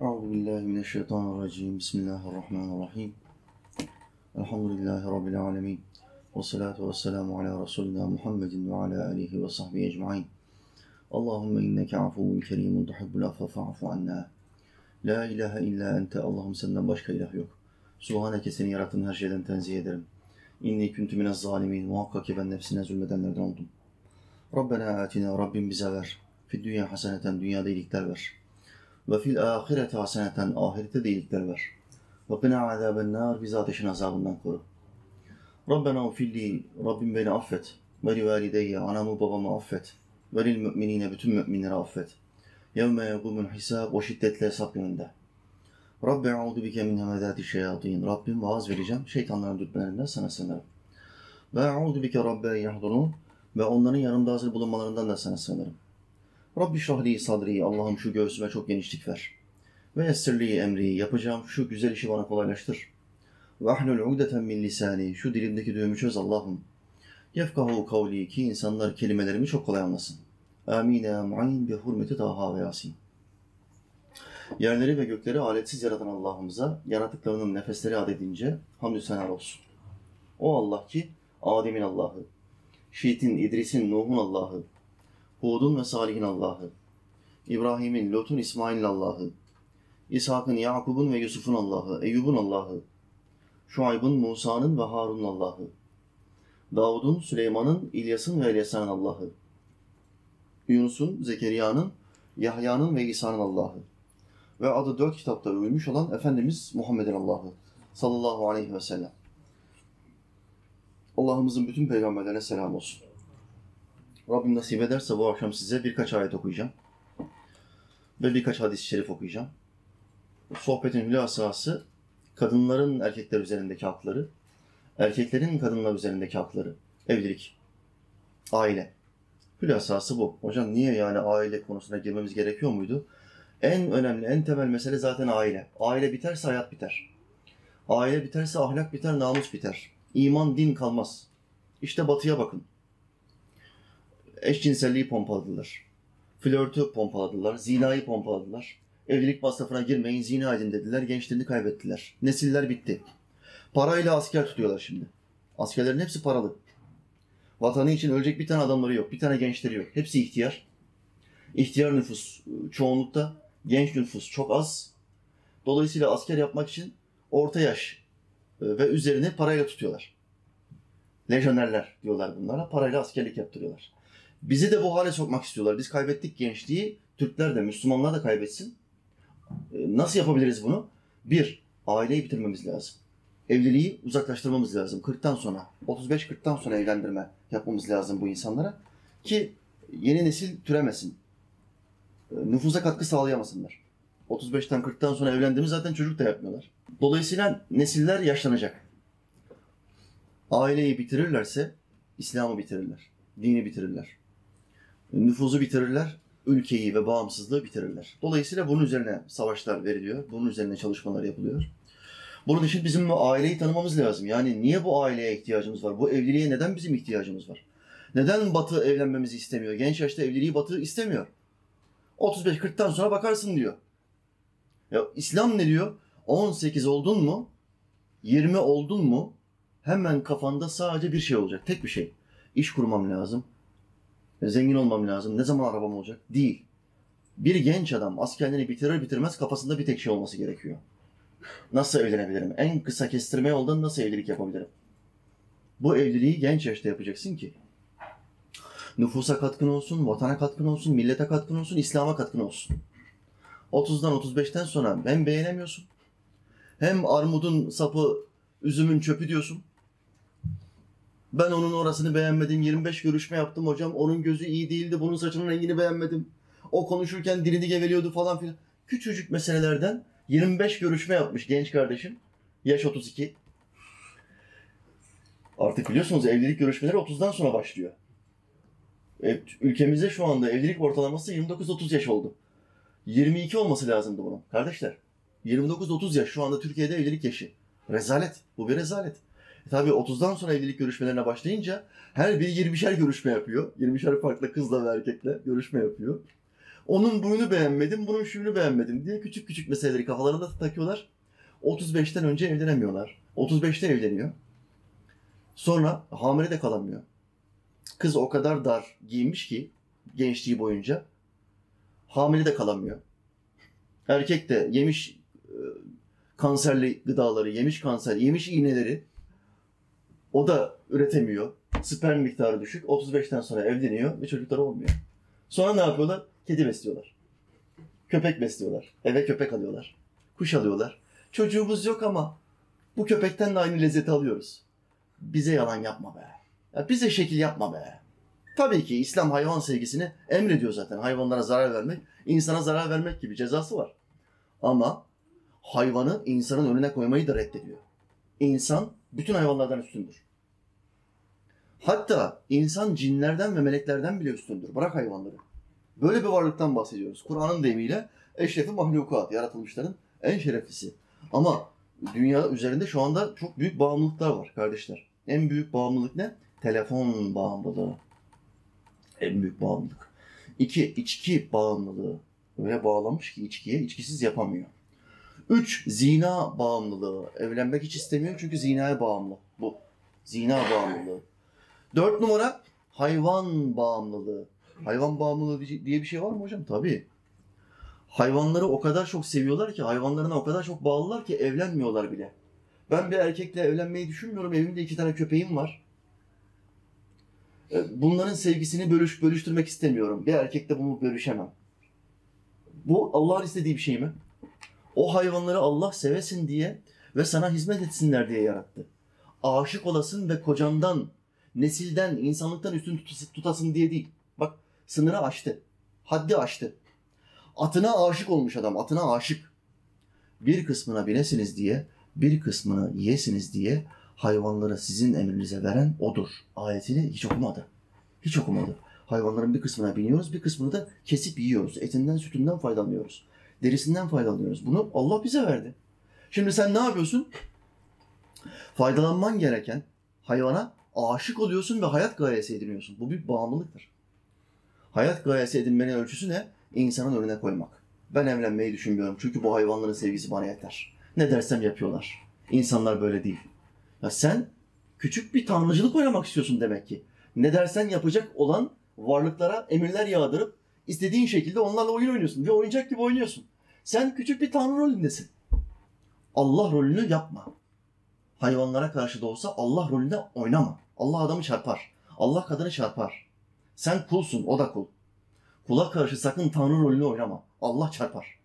Euzu billahi mineşşeytanirracim. Bismillahirrahmanirrahim. Elhamdülillahi rabbil alamin. Ve salatu vesselamu ala resulina Muhammedin ve ala alihi ve sahbihi ecmaîn. Allahumme inneke afuvun kerimun tuhibbul affe fa'fu anna. La ilahe illa ente Allah'ım senden başka ilah yok. Subhaneke seni yarattığın her şeyden tenzih ederim. İnni küntü minez zalimin. Muhakkak ki ben nefsine zulmedenlerden oldum. Rabbena atina Rabbim bize ver. Fid dünya haseneten dünyada iyilikler ver.'' Ve fil ahirete haseneten ahirette de iyilikler ver. Ve qina azaben nar bizi ateşin azabından koru. Rabbena ufilli Rabbim beni affet. Ve li valideyye anamı babamı affet. Ve lil müminine bütün müminleri affet. Yevme yegumul hisab o şiddetle hesap gününde. Rabbi eûzu bike min hemedâti şeyatîn. Rabbim vaaz vereceğim. Şeytanların dürtmelerinden sana sığınırım. Ve eûzu bike rabbe yahdurun. Ve onların yanımda hazır bulunmalarından da sana sığınırım. Rabbi şrahli sadri. Allah'ım şu göğsüme çok genişlik ver. Ve yessirli emri. Yapacağım şu güzel işi bana kolaylaştır. Ve ahlul ugdeten min lisani. Şu dilimdeki düğümü çöz Allah'ım. Yefkahu kavli ki insanlar kelimelerimi çok kolay anlasın. Amin ya mu'in bi hurmeti Taha ve Yasin. Yerleri ve gökleri aletsiz yaratan Allah'ımıza yaratıklarının nefesleri adedince hamdü senar olsun. O Allah ki Adem'in Allah'ı, Şiit'in, İdris'in, Nuh'un Allah'ı, Hud'un ve Salih'in Allah'ı, İbrahim'in, Lut'un, İsmail'in Allah'ı, İshak'ın, Yakub'un ve Yusuf'un Allah'ı, Eyyub'un Allah'ı, Şuayb'ın, Musa'nın ve Harun'un Allah'ı, Davud'un, Süleyman'ın, İlyas'ın ve Elyasa'nın Allah'ı, Yunus'un, Zekeriya'nın, Yahya'nın ve İsa'nın Allah'ı ve adı dört kitapta övülmüş olan Efendimiz Muhammed'in Allah'ı sallallahu aleyhi ve sellem. Allah'ımızın bütün peygamberlerine selam olsun. Rabbim nasip ederse bu akşam size birkaç ayet okuyacağım. Ve birkaç hadis-i şerif okuyacağım. Sohbetin hülasası kadınların erkekler üzerindeki hakları, erkeklerin kadınlar üzerindeki hakları, evlilik, aile. Hülasası bu. Hocam niye yani aile konusuna girmemiz gerekiyor muydu? En önemli, en temel mesele zaten aile. Aile biterse hayat biter. Aile biterse ahlak biter, namus biter. İman, din kalmaz. İşte batıya bakın. Eşcinselliği pompaladılar. Flörtü pompaladılar. Zinayı pompaladılar. Evlilik masrafına girmeyin, zina edin dediler. Gençliğini kaybettiler. Nesiller bitti. Parayla asker tutuyorlar şimdi. Askerlerin hepsi paralı. Vatanı için ölecek bir tane adamları yok. Bir tane gençleri yok. Hepsi ihtiyar. İhtiyar nüfus çoğunlukta. Genç nüfus çok az. Dolayısıyla asker yapmak için orta yaş e, ve üzerini parayla tutuyorlar. Lejyonerler diyorlar bunlara. Parayla askerlik yaptırıyorlar. Bizi de bu hale sokmak istiyorlar. Biz kaybettik gençliği. Türkler de, Müslümanlar da kaybetsin. E, Nasıl yapabiliriz bunu? Bir, aileyi bitirmemiz lazım. Evliliği uzaklaştırmamız lazım. 40'tan sonra, 35-40'tan sonra evlendirme yapmamız lazım bu insanlara. Ki yeni nesil türemesin. E, Nüfuza katkı sağlayamasınlar. 35'ten 40'tan sonra evlendiğimiz zaten çocuk da yapmıyorlar. Dolayısıyla nesiller yaşlanacak. Aileyi bitirirlerse İslam'ı bitirirler. Dini bitirirler. Nüfuzu bitirirler. Ülkeyi ve bağımsızlığı bitirirler. Dolayısıyla bunun üzerine savaşlar veriliyor. Bunun üzerine çalışmalar yapılıyor. Bunun için bizim bu aileyi tanımamız lazım. Yani niye bu aileye ihtiyacımız var? Bu evliliğe neden bizim ihtiyacımız var? Neden Batı evlenmemizi istemiyor? Genç yaşta evliliği Batı istemiyor. 35-40'tan sonra bakarsın diyor. Ya İslam ne diyor? 18 oldun mu? 20 oldun mu? Hemen kafanda sadece bir şey olacak. Tek bir şey. İş kurmam lazım. Zengin olmam lazım. Ne zaman arabam olacak? Değil. Bir genç adam askerliğini bitirir bitirmez kafasında bir tek şey olması gerekiyor. Nasıl evlenebilirim? En kısa kestirme yoldan nasıl evlilik yapabilirim? Bu evliliği genç yaşta yapacaksın ki nüfusa katkın olsun, vatana katkın olsun, millete katkın olsun, İslam'a katkın olsun. 30'dan 35'ten sonra hem beğenemiyorsun, hem armudun sapı, üzümün çöpü diyorsun. Ben onun orasını beğenmedim, 25 görüşme yaptım hocam, onun gözü iyi değildi, bunun saçının rengini beğenmedim. O konuşurken dilini geveliyordu falan filan. Küçücük meselelerden 25 görüşme yapmış genç kardeşim. Yaş 32. Artık biliyorsunuz evlilik görüşmeleri 30'dan sonra başlıyor. Evet, ülkemizde şu anda evlilik ortalaması 29-30 yaş oldu. 22 olması lazımdı bunun. Kardeşler 29-30 yaş şu anda Türkiye'de evlilik yaşı. Rezalet. Bu bir rezalet. Tabii 30'dan sonra evlilik görüşmelerine başlayınca her biri 20'şer görüşme yapıyor. 20'şer farklı kızla ve erkekle görüşme yapıyor. Onun buyunu beğenmedim, bunun şunu beğenmedim diye küçük küçük meseleleri kafalarında takıyorlar. 35'ten önce evlenemiyorlar. 35'te evleniyor. Sonra hamile de kalamıyor. Kız o kadar dar giyinmiş ki gençliği boyunca hamile de kalamıyor. Erkek de yemiş e, kanserli gıdaları, yemiş kanser, yemiş iğneleri. O da üretemiyor. Sperm miktarı düşük. 35'ten sonra evleniyor ve çocukları olmuyor. Sonra ne yapıyorlar? Kedi besliyorlar. Köpek besliyorlar. Eve köpek alıyorlar. Kuş alıyorlar. Çocuğumuz yok ama bu köpekten de aynı lezzeti alıyoruz. Bize yalan yapma be. Ya bize şekil yapma be. Tabii ki İslam hayvan sevgisini emrediyor zaten. Hayvanlara zarar vermek, insana zarar vermek gibi cezası var. Ama hayvanı insanın önüne koymayı da reddediyor. İnsan bütün hayvanlardan üstündür. Hatta insan cinlerden ve meleklerden bile üstündür. Bırak hayvanları. Böyle bir varlıktan bahsediyoruz. Kur'an'ın deyimiyle eşrefi mahlukat, yaratılmışların en şereflisi. Ama dünya üzerinde şu anda çok büyük bağımlılıklar var kardeşler. En büyük bağımlılık ne? Telefon bağımlılığı. En büyük bağımlılık. İki, içki bağımlılığı. Öyle bağlamış ki içkiye, içkisiz yapamıyor. Üç, zina bağımlılığı. Evlenmek hiç istemiyor çünkü zinaya bağımlı. Bu. Zina bağımlılığı. Dört numara, hayvan bağımlılığı. Hayvan bağımlılığı diye bir şey var mı hocam? Tabii. Hayvanları o kadar çok seviyorlar ki, hayvanlarına o kadar çok bağlılar ki evlenmiyorlar bile. Ben bir erkekle evlenmeyi düşünmüyorum. Evimde iki tane köpeğim var. E, Bunların sevgisini bölüş, bölüştürmek istemiyorum. Bir erkekle bunu bölüşemem. Bu Allah'ın istediği bir şey mi? O hayvanları Allah sevesin diye ve sana hizmet etsinler diye yarattı. Aşık olasın ve kocandan, nesilden, insanlıktan üstün tut- tutasın diye değil. Bak sınırı aştı. Haddi aştı. Atına aşık olmuş adam. Atına aşık. Bir kısmına binesiniz diye, bir kısmını yiyesiniz diye hayvanları sizin emrinize veren odur. Ayetini hiç okumadı. Hiç okumadı. Hayvanların bir kısmına biniyoruz, bir kısmını da kesip yiyoruz. Etinden, sütünden faydalanıyoruz. Derisinden faydalanıyoruz. Bunu Allah bize verdi. Şimdi sen ne yapıyorsun? Faydalanman gereken hayvana aşık oluyorsun ve hayat gayesi ediniyorsun. Bu bir bağımlılıktır. Hayat gayesi edinmenin ölçüsü ne? İnsanın önüne koymak. Ben evlenmeyi düşünmüyorum çünkü bu hayvanların sevgisi bana yeter. Ne dersem yapıyorlar. İnsanlar böyle değil. Ya sen küçük bir tanrıcılık oynamak istiyorsun demek ki. Ne dersen yapacak olan varlıklara emirler yağdırıp istediğin şekilde onlarla oyun oynuyorsun. Bir oyuncak gibi oynuyorsun. Sen küçük bir tanrı rolündesin. Allah rolünü yapma. Hayvanlara karşı da olsa Allah rolünde oynama. Allah adamı çarpar. Allah kadını çarpar. Sen kulsun, o da kul. Kula karşı sakın tanrı rolünü oynama. Allah çarpar.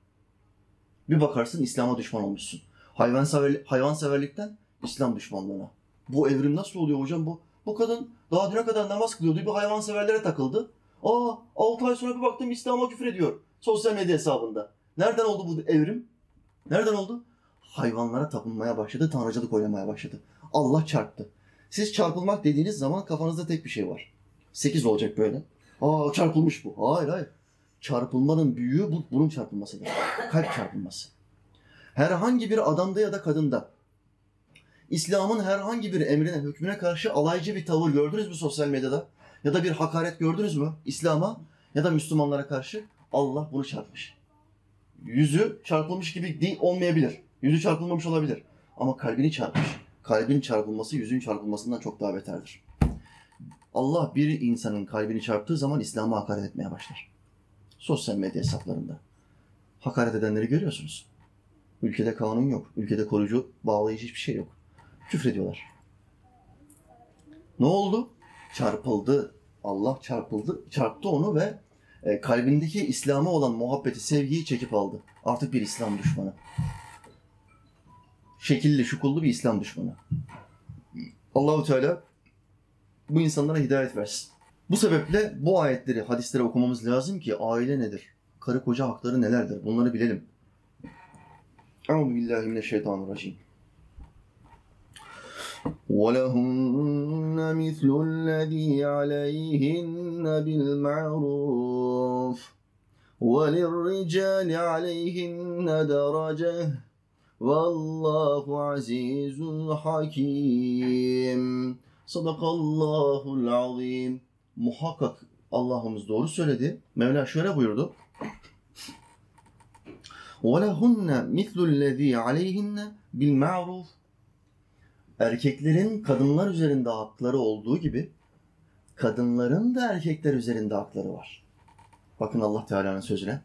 Bir bakarsın İslam'a düşman olmuşsun. Hayvansever, hayvanseverlikten İslam düşmanlığına. Bu evrim nasıl oluyor hocam bu? Bu kadın daha düne kadar namaz kılıyordu. Bir hayvanseverlere takıldı. Aa 6 ay sonra bir baktım İslam'a küfür ediyor. Sosyal medya hesabında. Nereden oldu bu evrim? Nereden oldu? Hayvanlara tapınmaya başladı, tanrıcılık oynamaya başladı. Allah çarptı. Siz çarpılmak dediğiniz zaman kafanızda tek bir şey var. Sekiz olacak böyle. Aa çarpılmış bu. Hayır hayır. Çarpılmanın büyüğü bu, bunun çarpılmasıdır. Kalp çarpılması. Herhangi bir adamda ya da kadında İslam'ın herhangi bir emrine, hükmüne karşı alaycı bir tavır gördünüz mü sosyal medyada? Ya da bir hakaret gördünüz mü İslam'a ya da Müslümanlara karşı? Allah bunu çarpmış. Yüzü çarpılmış gibi değil olmayabilir. Yüzü çarpılmamış olabilir. Ama kalbini çarpmış. Kalbin çarpılması yüzün çarpılmasından çok daha beterdir. Allah bir insanın kalbini çarptığı zaman İslam'a hakaret etmeye başlar. Sosyal medya hesaplarında. Hakaret edenleri görüyorsunuz. Ülkede kanun yok. Ülkede koruyucu, bağlayıcı hiçbir şey yok. Küfrediyorlar. Ne oldu? Çarpıldı. Allah çarpıldı, çarptı onu ve e, kalbindeki İslam'a olan muhabbeti, sevgiyi çekip aldı. Artık bir İslam düşmanı. Şekilli, şukullu bir İslam düşmanı. Allahu Teala bu insanlara hidayet versin. Bu sebeple bu ayetleri, hadisleri okumamız lazım ki aile nedir? Karı koca hakları nelerdir? Bunları bilelim. Euzu billahi mineşşeytanirracim. وَلَهُنَّ مِثْلُ الَّذ۪ي عَلَيْهِنَّ بِالْمَعْرُوفِ وَلِلرِّجَالِ عَلَيْهِنَّ دَرَجَةٌ وَاللّٰهُ عَز۪يزٌ حَك۪يمٌ Sadakallahul azim. Muhakkak Allah'ımız doğru söyledi. Mevla şöyle buyurdu. وَلَهُنَّ مِثْلُ الَّذ۪ي عَلَيْهِنَّ بِالْمَعْرُوفِ Erkeklerin kadınlar üzerinde hakları olduğu gibi kadınların da erkekler üzerinde hakları var. Bakın Allah Teala'nın sözüne.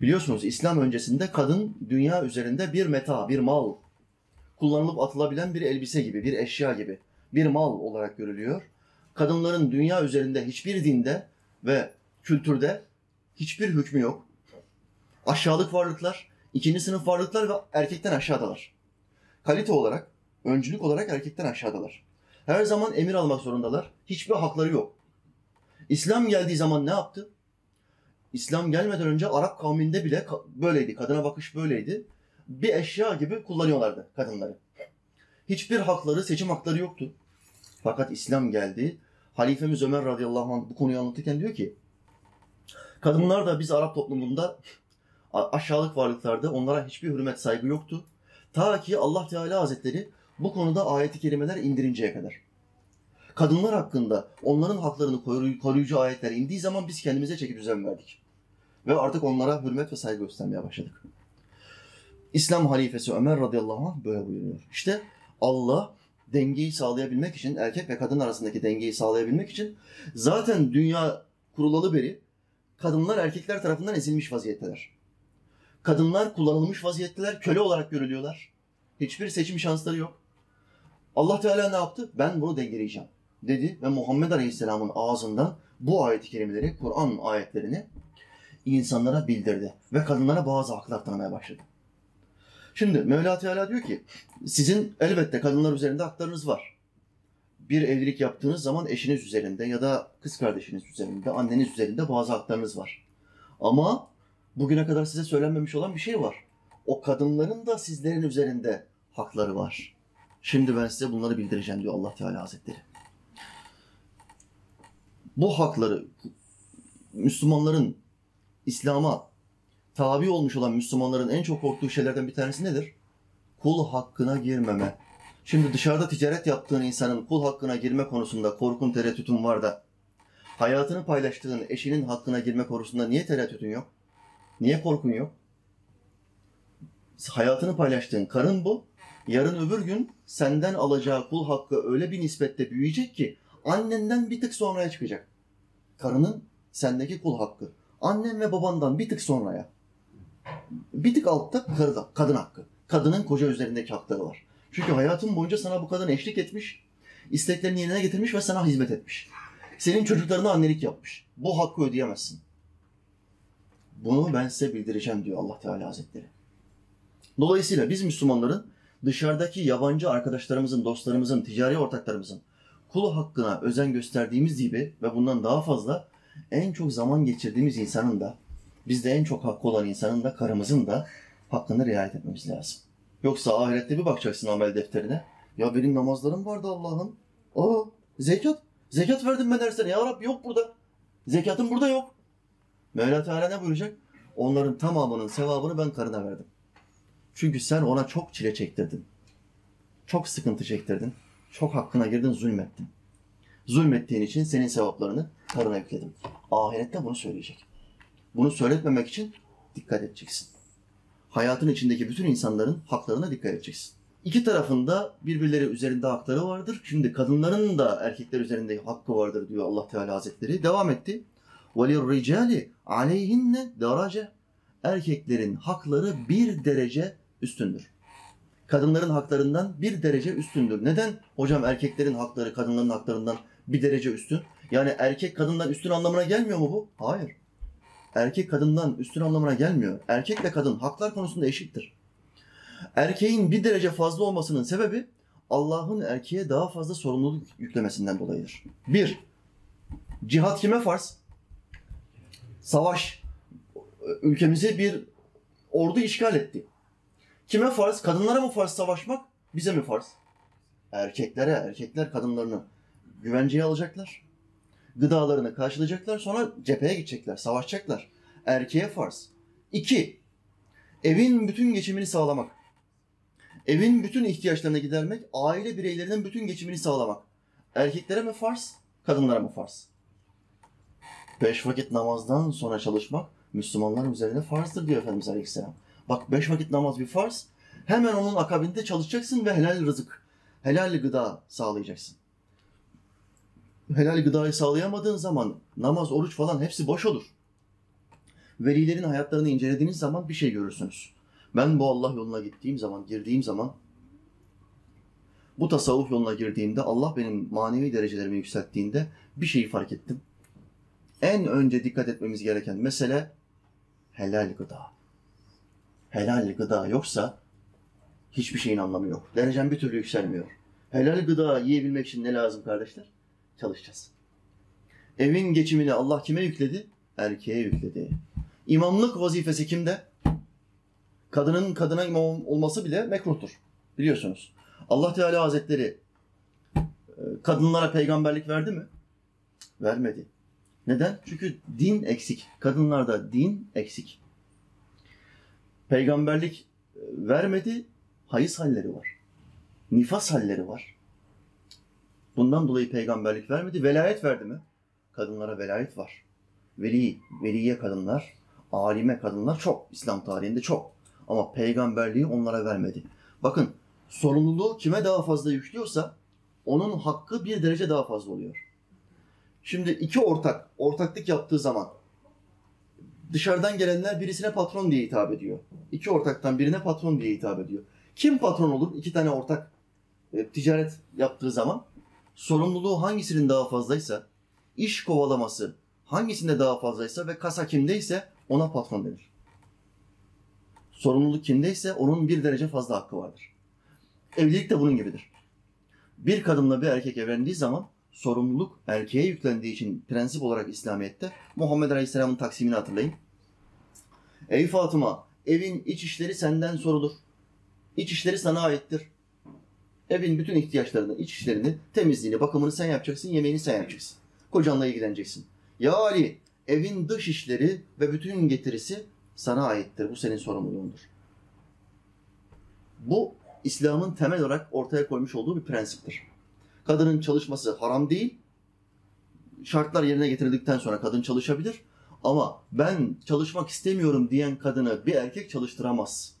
Biliyorsunuz İslam öncesinde kadın dünya üzerinde bir meta, bir mal, kullanılıp atılabilen bir elbise gibi, bir eşya gibi, bir mal olarak görülüyor. Kadınların dünya üzerinde hiçbir dinde ve kültürde hiçbir hükmü yok. Aşağılık varlıklar, ikinci sınıf varlıklar ve erkekten aşağıdalar. Kalite olarak, öncülük olarak erkekten aşağıdalar. Her zaman emir almak zorundalar. Hiçbir hakları yok. İslam geldiği zaman ne yaptı? İslam gelmeden önce Arap kavminde bile böyleydi. Kadına bakış böyleydi. Bir eşya gibi kullanıyorlardı kadınları. Hiçbir hakları, seçim hakları yoktu. Fakat İslam geldi. Halifemiz Ömer radıyallahu anh bu konuyu anlatırken diyor ki kadınlar da biz Arap toplumunda aşağılık varlıklardı. Onlara hiçbir hürmet saygı yoktu. Ta ki Allah Teala Hazretleri bu konuda ayeti kerimeler indirinceye kadar. Kadınlar hakkında onların haklarını koruyucu ayetler indiği zaman biz kendimize çeki düzen verdik. Ve artık onlara hürmet ve saygı göstermeye başladık. İslam halifesi Ömer radıyallahu anh böyle buyuruyor. İşte Allah dengeyi sağlayabilmek için, erkek ve kadın arasındaki dengeyi sağlayabilmek için zaten dünya kurulalı beri kadınlar erkekler tarafından ezilmiş vaziyetteler. Kadınlar kullanılmış vaziyetteler, köle olarak görülüyorlar. Hiçbir seçim şansları yok. Allah Teala ne yaptı? Ben bunu dengeleyeceğim dedi ve Muhammed Aleyhisselam'ın ağzından bu ayet-i kerimeleri, Kur'an ayetlerini insanlara bildirdi ve kadınlara bazı haklar tanımaya başladı. Şimdi Mevla Teala diyor ki sizin elbette kadınlar üzerinde haklarınız var. Bir evlilik yaptığınız zaman eşiniz üzerinde ya da kız kardeşiniz üzerinde, anneniz üzerinde bazı haklarınız var. Ama bugüne kadar size söylenmemiş olan bir şey var. O kadınların da sizlerin üzerinde hakları var. Şimdi ben size bunları bildireceğim diyor Allah Teala Hazretleri. Bu hakları Müslümanların İslam'a tabi olmuş olan Müslümanların en çok korktuğu şeylerden bir tanesi nedir? Kul hakkına girmeme. Şimdi dışarıda ticaret yaptığın insanın kul hakkına girme konusunda korkun tereddütün var da hayatını paylaştığın eşinin hakkına girme konusunda niye tereddütün yok? Niye korkun yok? Hayatını paylaştığın karın bu. Yarın öbür gün senden alacağı kul hakkı öyle bir nispette büyüyecek ki annenden bir tık sonraya çıkacak. Karının sendeki kul hakkı. Annen ve babandan bir tık sonraya. Bir tık altta karıda, kadın hakkı. Kadının koca üzerindeki hakları var. Çünkü hayatın boyunca sana bu kadın eşlik etmiş, isteklerini yerine getirmiş ve sana hizmet etmiş. Senin çocuklarına annelik yapmış. Bu hakkı ödeyemezsin. Bunu ben size bildireceğim diyor Allah Teala Hazretleri. Dolayısıyla biz Müslümanların dışarıdaki yabancı arkadaşlarımızın, dostlarımızın, ticari ortaklarımızın kulu hakkına özen gösterdiğimiz gibi ve bundan daha fazla en çok zaman geçirdiğimiz insanın da bizde en çok hakkı olan insanın da karımızın da hakkını riayet etmemiz lazım. Yoksa ahirette bir bakacaksın amel defterine. Ya benim namazlarım vardı Allah'ım. Aa zekat. Zekat verdim ben dersene. Ya Rabbi yok burada. Zekatım burada yok. Mevla Teala ne buyuracak? Onların tamamının sevabını ben karına verdim. Çünkü sen ona çok çile çektirdin. Çok sıkıntı çektirdin. Çok hakkına girdin, zulmettin. Zulmettiğin için senin sevaplarını karına yükledim. Ahirette bunu söyleyecek. Bunu söyletmemek için dikkat edeceksin. Hayatın içindeki bütün insanların haklarına dikkat edeceksin. İki tarafında birbirleri üzerinde hakları vardır. Şimdi kadınların da erkekler üzerinde hakkı vardır diyor Allah Teala Hazretleri. Devam etti. وَلِلْرِجَالِ عَلَيْهِنَّ darace. Erkeklerin hakları bir derece üstündür. Kadınların haklarından bir derece üstündür. Neden? Hocam erkeklerin hakları kadınların haklarından bir derece üstün. Yani erkek kadından üstün anlamına gelmiyor mu bu? Hayır. Erkek kadından üstün anlamına gelmiyor. Erkekle kadın haklar konusunda eşittir. Erkeğin bir derece fazla olmasının sebebi Allah'ın erkeğe daha fazla sorumluluk yüklemesinden dolayıdır. Bir, cihat kime farz? Savaş. Ülkemizi bir ordu işgal etti. Kime farz? Kadınlara mı farz savaşmak? Bize mi farz? Erkeklere, erkekler kadınlarını güvenceye alacaklar. Gıdalarını karşılayacaklar. Sonra cepheye gidecekler, savaşacaklar. Erkeğe farz. İki, evin bütün geçimini sağlamak. Evin bütün ihtiyaçlarını gidermek, aile bireylerinin bütün geçimini sağlamak. Erkeklere mi farz, kadınlara mı farz? Beş vakit namazdan sonra çalışmak, Müslümanlar üzerine farzdır diyor Efendimiz Aleyhisselam. Bak beş vakit namaz bir farz. Hemen onun akabinde çalışacaksın ve helal rızık, helal gıda sağlayacaksın. Helal gıdayı sağlayamadığın zaman namaz, oruç falan hepsi boş olur. Velilerin hayatlarını incelediğiniz zaman bir şey görürsünüz. Ben bu Allah yoluna gittiğim zaman, girdiğim zaman bu tasavvuf yoluna girdiğimde Allah benim manevi derecelerimi yükselttiğinde bir şeyi fark ettim. En önce dikkat etmemiz gereken mesele helal gıda. Helal gıda yoksa hiçbir şeyin anlamı yok. Derecem bir türlü yükselmiyor. Helal gıda yiyebilmek için ne lazım kardeşler? Çalışacağız. Evin geçimini Allah kime yükledi? Erkeğe yükledi. İmamlık vazifesi kimde? Kadının kadına imam olması bile mekruhtur. Biliyorsunuz. Allah Teala Hazretleri e, kadınlara peygamberlik verdi mi? Vermedi. Neden? Çünkü din eksik. Kadınlarda din eksik. Peygamberlik e, vermedi, hayız halleri var. Nifas halleri var. Bundan dolayı peygamberlik vermedi. Velayet verdi mi? Kadınlara velayet var. Veli, veliye kadınlar, alime kadınlar çok. İslam tarihinde çok. Ama peygamberliği onlara vermedi. Bakın sorumluluğu kime daha fazla yüklüyorsa onun hakkı bir derece daha fazla oluyor. Şimdi iki ortak ortaklık yaptığı zaman dışarıdan gelenler birisine patron diye hitap ediyor. İki ortaktan birine patron diye hitap ediyor. Kim patron olur? İki tane ortak e, ticaret yaptığı zaman sorumluluğu hangisinin daha fazlaysa, iş kovalaması hangisinde daha fazlaysa ve kasa kimdeyse ona patron denir. Sorumluluk kimdeyse onun bir derece fazla hakkı vardır. Evlilik de bunun gibidir. Bir kadınla bir erkek evlendiği zaman sorumluluk erkeğe yüklendiği için prensip olarak İslamiyet'te Muhammed Aleyhisselam'ın taksimini hatırlayın. Ey Fatıma, evin iç işleri senden sorulur. İç işleri sana aittir. Evin bütün ihtiyaçlarını, iç işlerini, temizliğini, bakımını sen yapacaksın, yemeğini sen yapacaksın. Kocanla ilgileneceksin. Ya Ali, evin dış işleri ve bütün getirisi sana aittir. Bu senin sorumluluğundur. Bu İslam'ın temel olarak ortaya koymuş olduğu bir prensiptir. Kadının çalışması haram değil. Şartlar yerine getirildikten sonra kadın çalışabilir. Ama ben çalışmak istemiyorum diyen kadını bir erkek çalıştıramaz.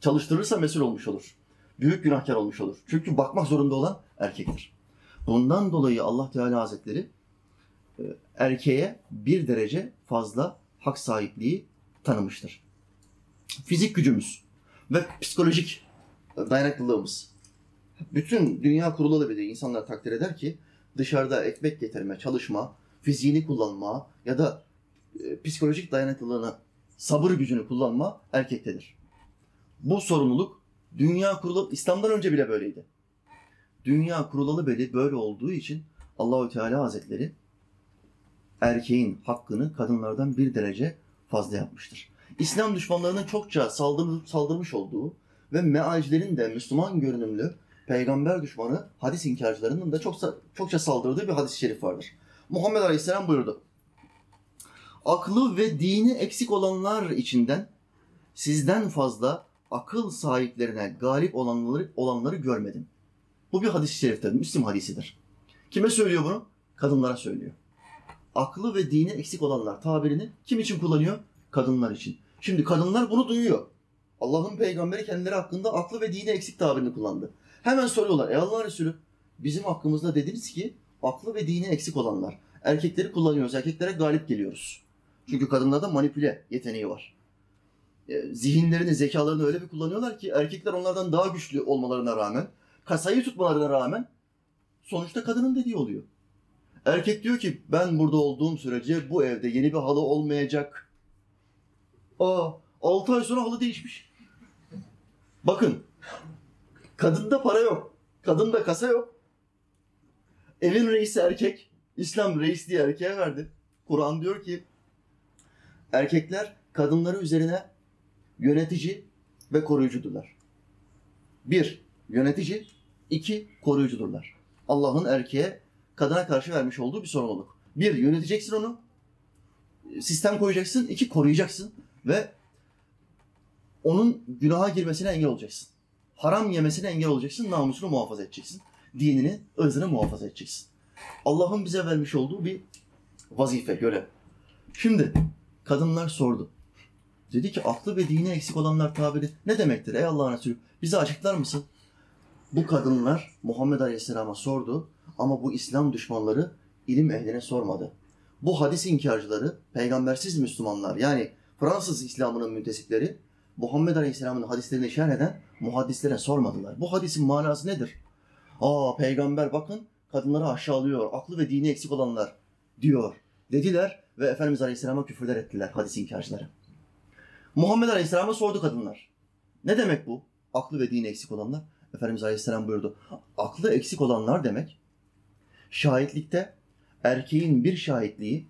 Çalıştırırsa mesul olmuş olur. Büyük günahkar olmuş olur. Çünkü bakmak zorunda olan erkektir. Bundan dolayı Allah Teala Hazretleri e, erkeğe bir derece fazla hak sahipliği tanımıştır. Fizik gücümüz ve psikolojik dayanıklılığımız. Bütün dünya kurulu bile insanlar takdir eder ki dışarıda ekmek getirme, çalışma, fiziğini kullanma ya da e, psikolojik dayanıklılığını, sabır gücünü kullanma erkektedir. Bu sorumluluk dünya kurulu İslam'dan önce bile böyleydi. Dünya kurulalı beri böyle olduğu için Allahü Teala Hazretleri erkeğin hakkını kadınlardan bir derece fazla yapmıştır. İslam düşmanlarının çokça saldır, saldırmış olduğu ve mealcilerin de Müslüman görünümlü peygamber düşmanı hadis inkarcılarının da çokça, çokça saldırdığı bir hadis-i şerif vardır. Muhammed Aleyhisselam buyurdu. Aklı ve dini eksik olanlar içinden sizden fazla akıl sahiplerine galip olanları, olanları görmedim. Bu bir hadis-i şeriftir, Müslim hadisidir. Kime söylüyor bunu? Kadınlara söylüyor. Aklı ve dini eksik olanlar tabirini kim için kullanıyor? Kadınlar için. Şimdi kadınlar bunu duyuyor. Allah'ın peygamberi kendileri hakkında aklı ve dini eksik tabirini kullandı. Hemen soruyorlar. Ey Allah Resulü bizim hakkımızda dediniz ki aklı ve dini eksik olanlar. Erkekleri kullanıyoruz. Erkeklere galip geliyoruz. Çünkü kadınlarda manipüle yeteneği var. E, zihinlerini, zekalarını öyle bir kullanıyorlar ki erkekler onlardan daha güçlü olmalarına rağmen, kasayı tutmalarına rağmen sonuçta kadının dediği oluyor. Erkek diyor ki ben burada olduğum sürece bu evde yeni bir halı olmayacak. Aa 6 ay sonra halı değişmiş. Bakın kadında para yok. Kadında kasa yok. Evin reisi erkek. İslam reisliği erkeğe verdi. Kur'an diyor ki erkekler kadınları üzerine yönetici ve koruyucudurlar. Bir, yönetici. iki koruyucudurlar. Allah'ın erkeğe kadına karşı vermiş olduğu bir sorumluluk. Bir, yöneteceksin onu. Sistem koyacaksın. iki koruyacaksın. Ve onun günaha girmesine engel olacaksın. Haram yemesine engel olacaksın. Namusunu muhafaza edeceksin. Dinini, ırzını muhafaza edeceksin. Allah'ın bize vermiş olduğu bir vazife, görev. Şimdi Kadınlar sordu. Dedi ki aklı ve dini eksik olanlar tabiri ne demektir ey Allah'ın Resulü? Bize açıklar mısın? Bu kadınlar Muhammed Aleyhisselam'a sordu ama bu İslam düşmanları ilim ehline sormadı. Bu hadis inkarcıları, peygambersiz Müslümanlar yani Fransız İslam'ının müntesipleri Muhammed Aleyhisselam'ın hadislerini şerh eden muhaddislere sormadılar. Bu hadisin manası nedir? Aa peygamber bakın kadınları aşağılıyor, aklı ve dini eksik olanlar diyor dediler ve Efendimiz Aleyhisselam'a küfürler ettiler hadis inkarcıları. Muhammed Aleyhisselam'a sordu kadınlar. Ne demek bu? Aklı ve dini eksik olanlar. Efendimiz Aleyhisselam buyurdu. Aklı eksik olanlar demek şahitlikte erkeğin bir şahitliği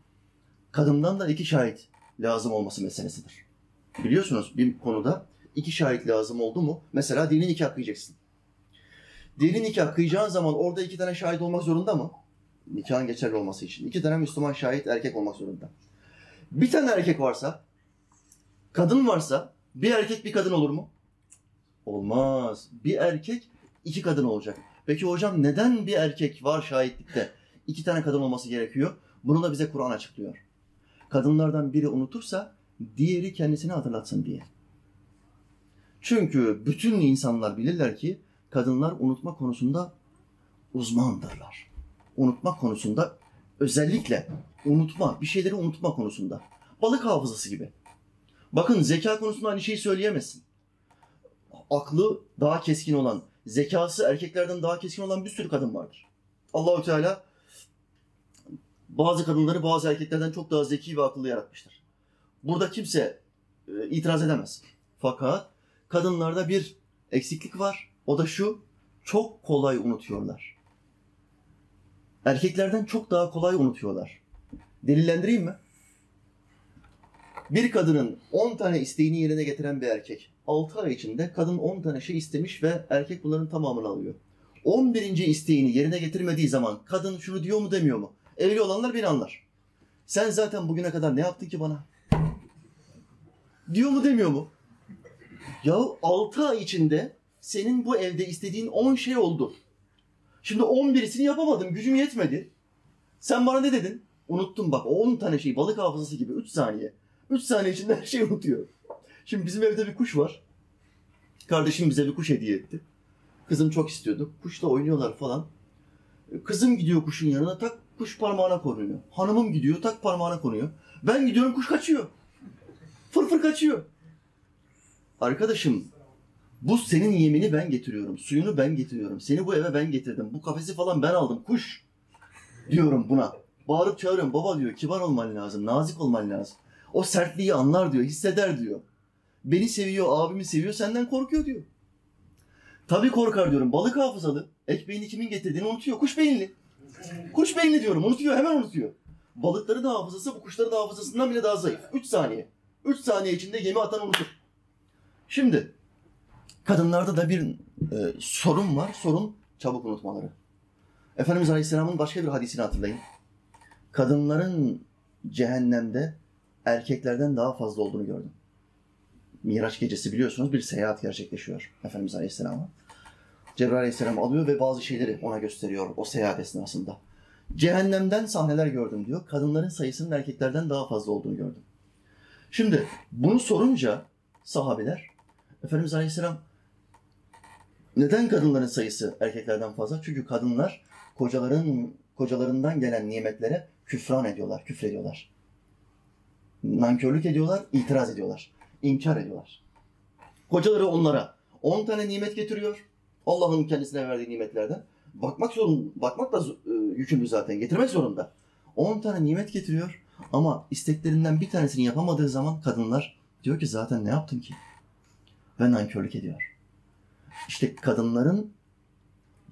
kadından da iki şahit lazım olması meselesidir. Biliyorsunuz bir konuda iki şahit lazım oldu mu? Mesela dini nikah kıyacaksın. Dini nikah kıyacağın zaman orada iki tane şahit olmak zorunda mı? Nikahın geçerli olması için. İki tane Müslüman şahit erkek olmak zorunda. Bir tane erkek varsa, kadın varsa bir erkek bir kadın olur mu? Olmaz. Bir erkek iki kadın olacak. Peki hocam neden bir erkek var şahitlikte? iki tane kadın olması gerekiyor. Bunu da bize Kur'an açıklıyor. Kadınlardan biri unutursa diğeri kendisini hatırlatsın diye. Çünkü bütün insanlar bilirler ki kadınlar unutma konusunda uzmandırlar. Unutma konusunda özellikle unutma, bir şeyleri unutma konusunda. Balık hafızası gibi. Bakın zeka konusunda aynı şeyi söyleyemezsin. Aklı daha keskin olan, zekası erkeklerden daha keskin olan bir sürü kadın vardır. Allahü Teala bazı kadınları bazı erkeklerden çok daha zeki ve akıllı yaratmıştır. Burada kimse e, itiraz edemez. Fakat kadınlarda bir eksiklik var. O da şu, çok kolay unutuyorlar. Erkeklerden çok daha kolay unutuyorlar. Delillendireyim mi? Bir kadının 10 tane isteğini yerine getiren bir erkek 6 ay içinde kadın 10 tane şey istemiş ve erkek bunların tamamını alıyor. 11. isteğini yerine getirmediği zaman kadın şunu diyor mu demiyor mu? Evli olanlar beni anlar. Sen zaten bugüne kadar ne yaptın ki bana? Diyor mu demiyor mu? Ya 6 ay içinde senin bu evde istediğin 10 şey oldu. Şimdi 11'isini yapamadım. Gücüm yetmedi. Sen bana ne dedin? Unuttum bak. 10 tane şey balık hafızası gibi 3 saniye. 3 saniye içinde her şeyi unutuyor. Şimdi bizim evde bir kuş var. Kardeşim bize bir kuş hediye etti. Kızım çok istiyordu. Kuşla oynuyorlar falan. Kızım gidiyor kuşun yanına tak kuş parmağına konuyor. Hanımım gidiyor tak parmağına konuyor. Ben gidiyorum kuş kaçıyor. Fır fır kaçıyor. Arkadaşım bu senin yemini ben getiriyorum. Suyunu ben getiriyorum. Seni bu eve ben getirdim. Bu kafesi falan ben aldım. Kuş diyorum buna. Bağırıp çağırıyorum. Baba diyor kibar olman lazım. Nazik olman lazım. O sertliği anlar diyor. Hisseder diyor. Beni seviyor, abimi seviyor. Senden korkuyor diyor. Tabii korkar diyorum. Balık hafızalı. Ekmeğini kimin getirdiğini unutuyor. Kuş beyinli. Kuş beyinli diyorum. Unutuyor. Hemen unutuyor. Balıkların da hafızası bu kuşların da hafızasından bile daha zayıf. 3 saniye. 3 saniye içinde gemi atan unutur. Şimdi kadınlarda da bir e, sorun var. Sorun çabuk unutmaları. Efendimiz Aleyhisselam'ın başka bir hadisini hatırlayın. Kadınların cehennemde erkeklerden daha fazla olduğunu gördüm. Miraç gecesi biliyorsunuz bir seyahat gerçekleşiyor Efendimiz Aleyhisselam'a. Cebrail Aleyhisselam alıyor ve bazı şeyleri ona gösteriyor o seyahat esnasında. Cehennemden sahneler gördüm diyor. Kadınların sayısının erkeklerden daha fazla olduğunu gördüm. Şimdi bunu sorunca sahabeler Efendimiz Aleyhisselam neden kadınların sayısı erkeklerden fazla? Çünkü kadınlar kocaların kocalarından gelen nimetlere küfran ediyorlar, küfrediyorlar. Nankörlük ediyorlar, itiraz ediyorlar, inkar ediyorlar. Kocaları onlara 10 tane nimet getiriyor. Allah'ın kendisine verdiği nimetlerden. Bakmak zorun, bakmak da e, yükümlü zaten. Getirmek zorunda. 10 tane nimet getiriyor ama isteklerinden bir tanesini yapamadığı zaman kadınlar diyor ki zaten ne yaptın ki? Ve nankörlük ediyor. İşte kadınların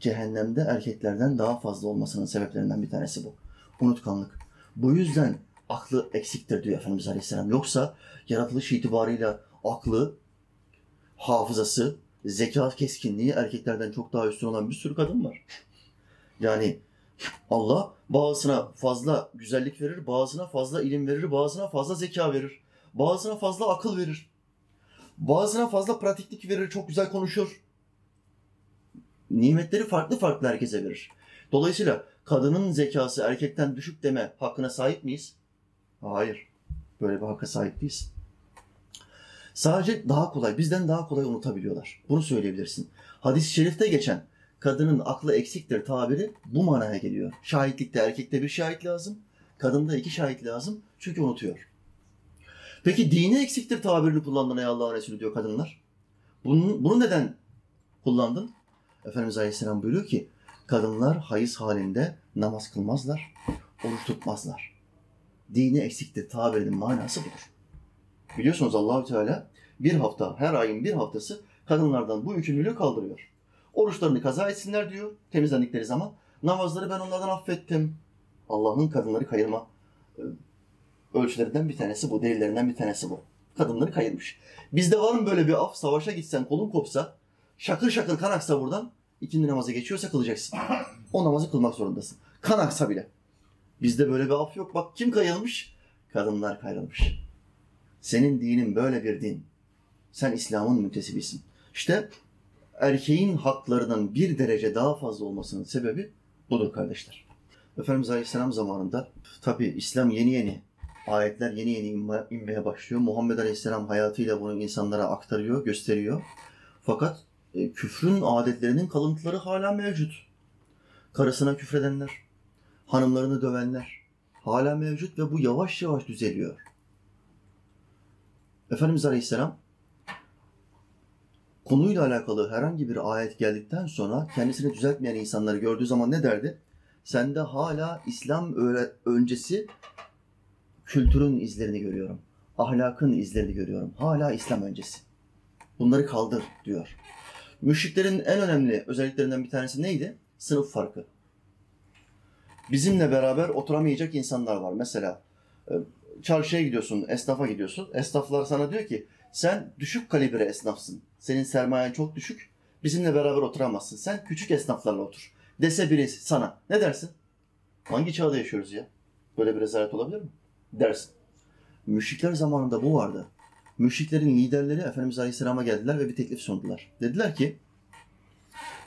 cehennemde erkeklerden daha fazla olmasının sebeplerinden bir tanesi bu. Unutkanlık. Bu yüzden aklı eksiktir diyor Efendimiz Aleyhisselam. Yoksa yaratılış itibarıyla aklı, hafızası, zeka keskinliği erkeklerden çok daha üstün olan bir sürü kadın var. Yani Allah bazısına fazla güzellik verir, bazısına fazla ilim verir, bazısına fazla zeka verir, bazısına fazla akıl verir. Bazısına fazla pratiklik verir, çok güzel konuşur. Nimetleri farklı farklı herkese verir. Dolayısıyla kadının zekası erkekten düşük deme hakkına sahip miyiz? Hayır. Böyle bir hakka sahip değiliz. Sadece daha kolay, bizden daha kolay unutabiliyorlar. Bunu söyleyebilirsin. Hadis-i şerifte geçen kadının aklı eksiktir tabiri bu manaya geliyor. Şahitlikte erkekte bir şahit lazım, kadında iki şahit lazım çünkü unutuyor. Peki dini eksiktir tabirini kullandın ey Allah'ın Resulü diyor kadınlar. Bunu, bunu neden kullandın? Efendimiz Aleyhisselam buyuruyor ki kadınlar hayız halinde namaz kılmazlar, oruç tutmazlar. Dini eksiktir tabirinin manası budur. Biliyorsunuz Allahü Teala bir hafta, her ayın bir haftası kadınlardan bu yükümlülüğü kaldırıyor. Oruçlarını kaza etsinler diyor temizlendikleri zaman. Namazları ben onlardan affettim. Allah'ın kadınları kayırma e, ölçülerinden bir tanesi bu, delillerinden bir tanesi bu. Kadınları kayırmış. Bizde var mı böyle bir af? Savaşa gitsen, kolun kopsa, şakır şakır kan aksa buradan, ikindi namazı geçiyorsa kılacaksın. O namazı kılmak zorundasın. Kan aksa bile. Bizde böyle bir af yok. Bak kim kayılmış? Kadınlar kayılmış. Senin dinin böyle bir din. Sen İslam'ın müntesibisin. İşte erkeğin haklarının bir derece daha fazla olmasının sebebi budur kardeşler. Efendimiz Aleyhisselam zamanında tabi İslam yeni yeni ayetler yeni yeni inme, inmeye başlıyor. Muhammed Aleyhisselam hayatıyla bunu insanlara aktarıyor, gösteriyor. Fakat e, küfrün adetlerinin kalıntıları hala mevcut. Karısına küfredenler, hanımlarını dövenler hala mevcut ve bu yavaş yavaş düzeliyor. Efendimiz Aleyhisselam konuyla alakalı herhangi bir ayet geldikten sonra kendisini düzeltmeyen insanları gördüğü zaman ne derdi? Sende hala İslam öncesi kültürün izlerini görüyorum. Ahlakın izlerini görüyorum. Hala İslam öncesi. Bunları kaldır diyor. Müşriklerin en önemli özelliklerinden bir tanesi neydi? Sınıf farkı. Bizimle beraber oturamayacak insanlar var. Mesela e, çarşıya gidiyorsun, esnafa gidiyorsun. Esnaflar sana diyor ki sen düşük kalibre esnafsın. Senin sermayen çok düşük. Bizimle beraber oturamazsın. Sen küçük esnaflarla otur. Dese birisi sana. Ne dersin? Hangi çağda yaşıyoruz ya? Böyle bir rezalet olabilir mi? Dersin. Müşrikler zamanında bu vardı. Müşriklerin liderleri Efendimiz Aleyhisselam'a geldiler ve bir teklif sundular. Dediler ki,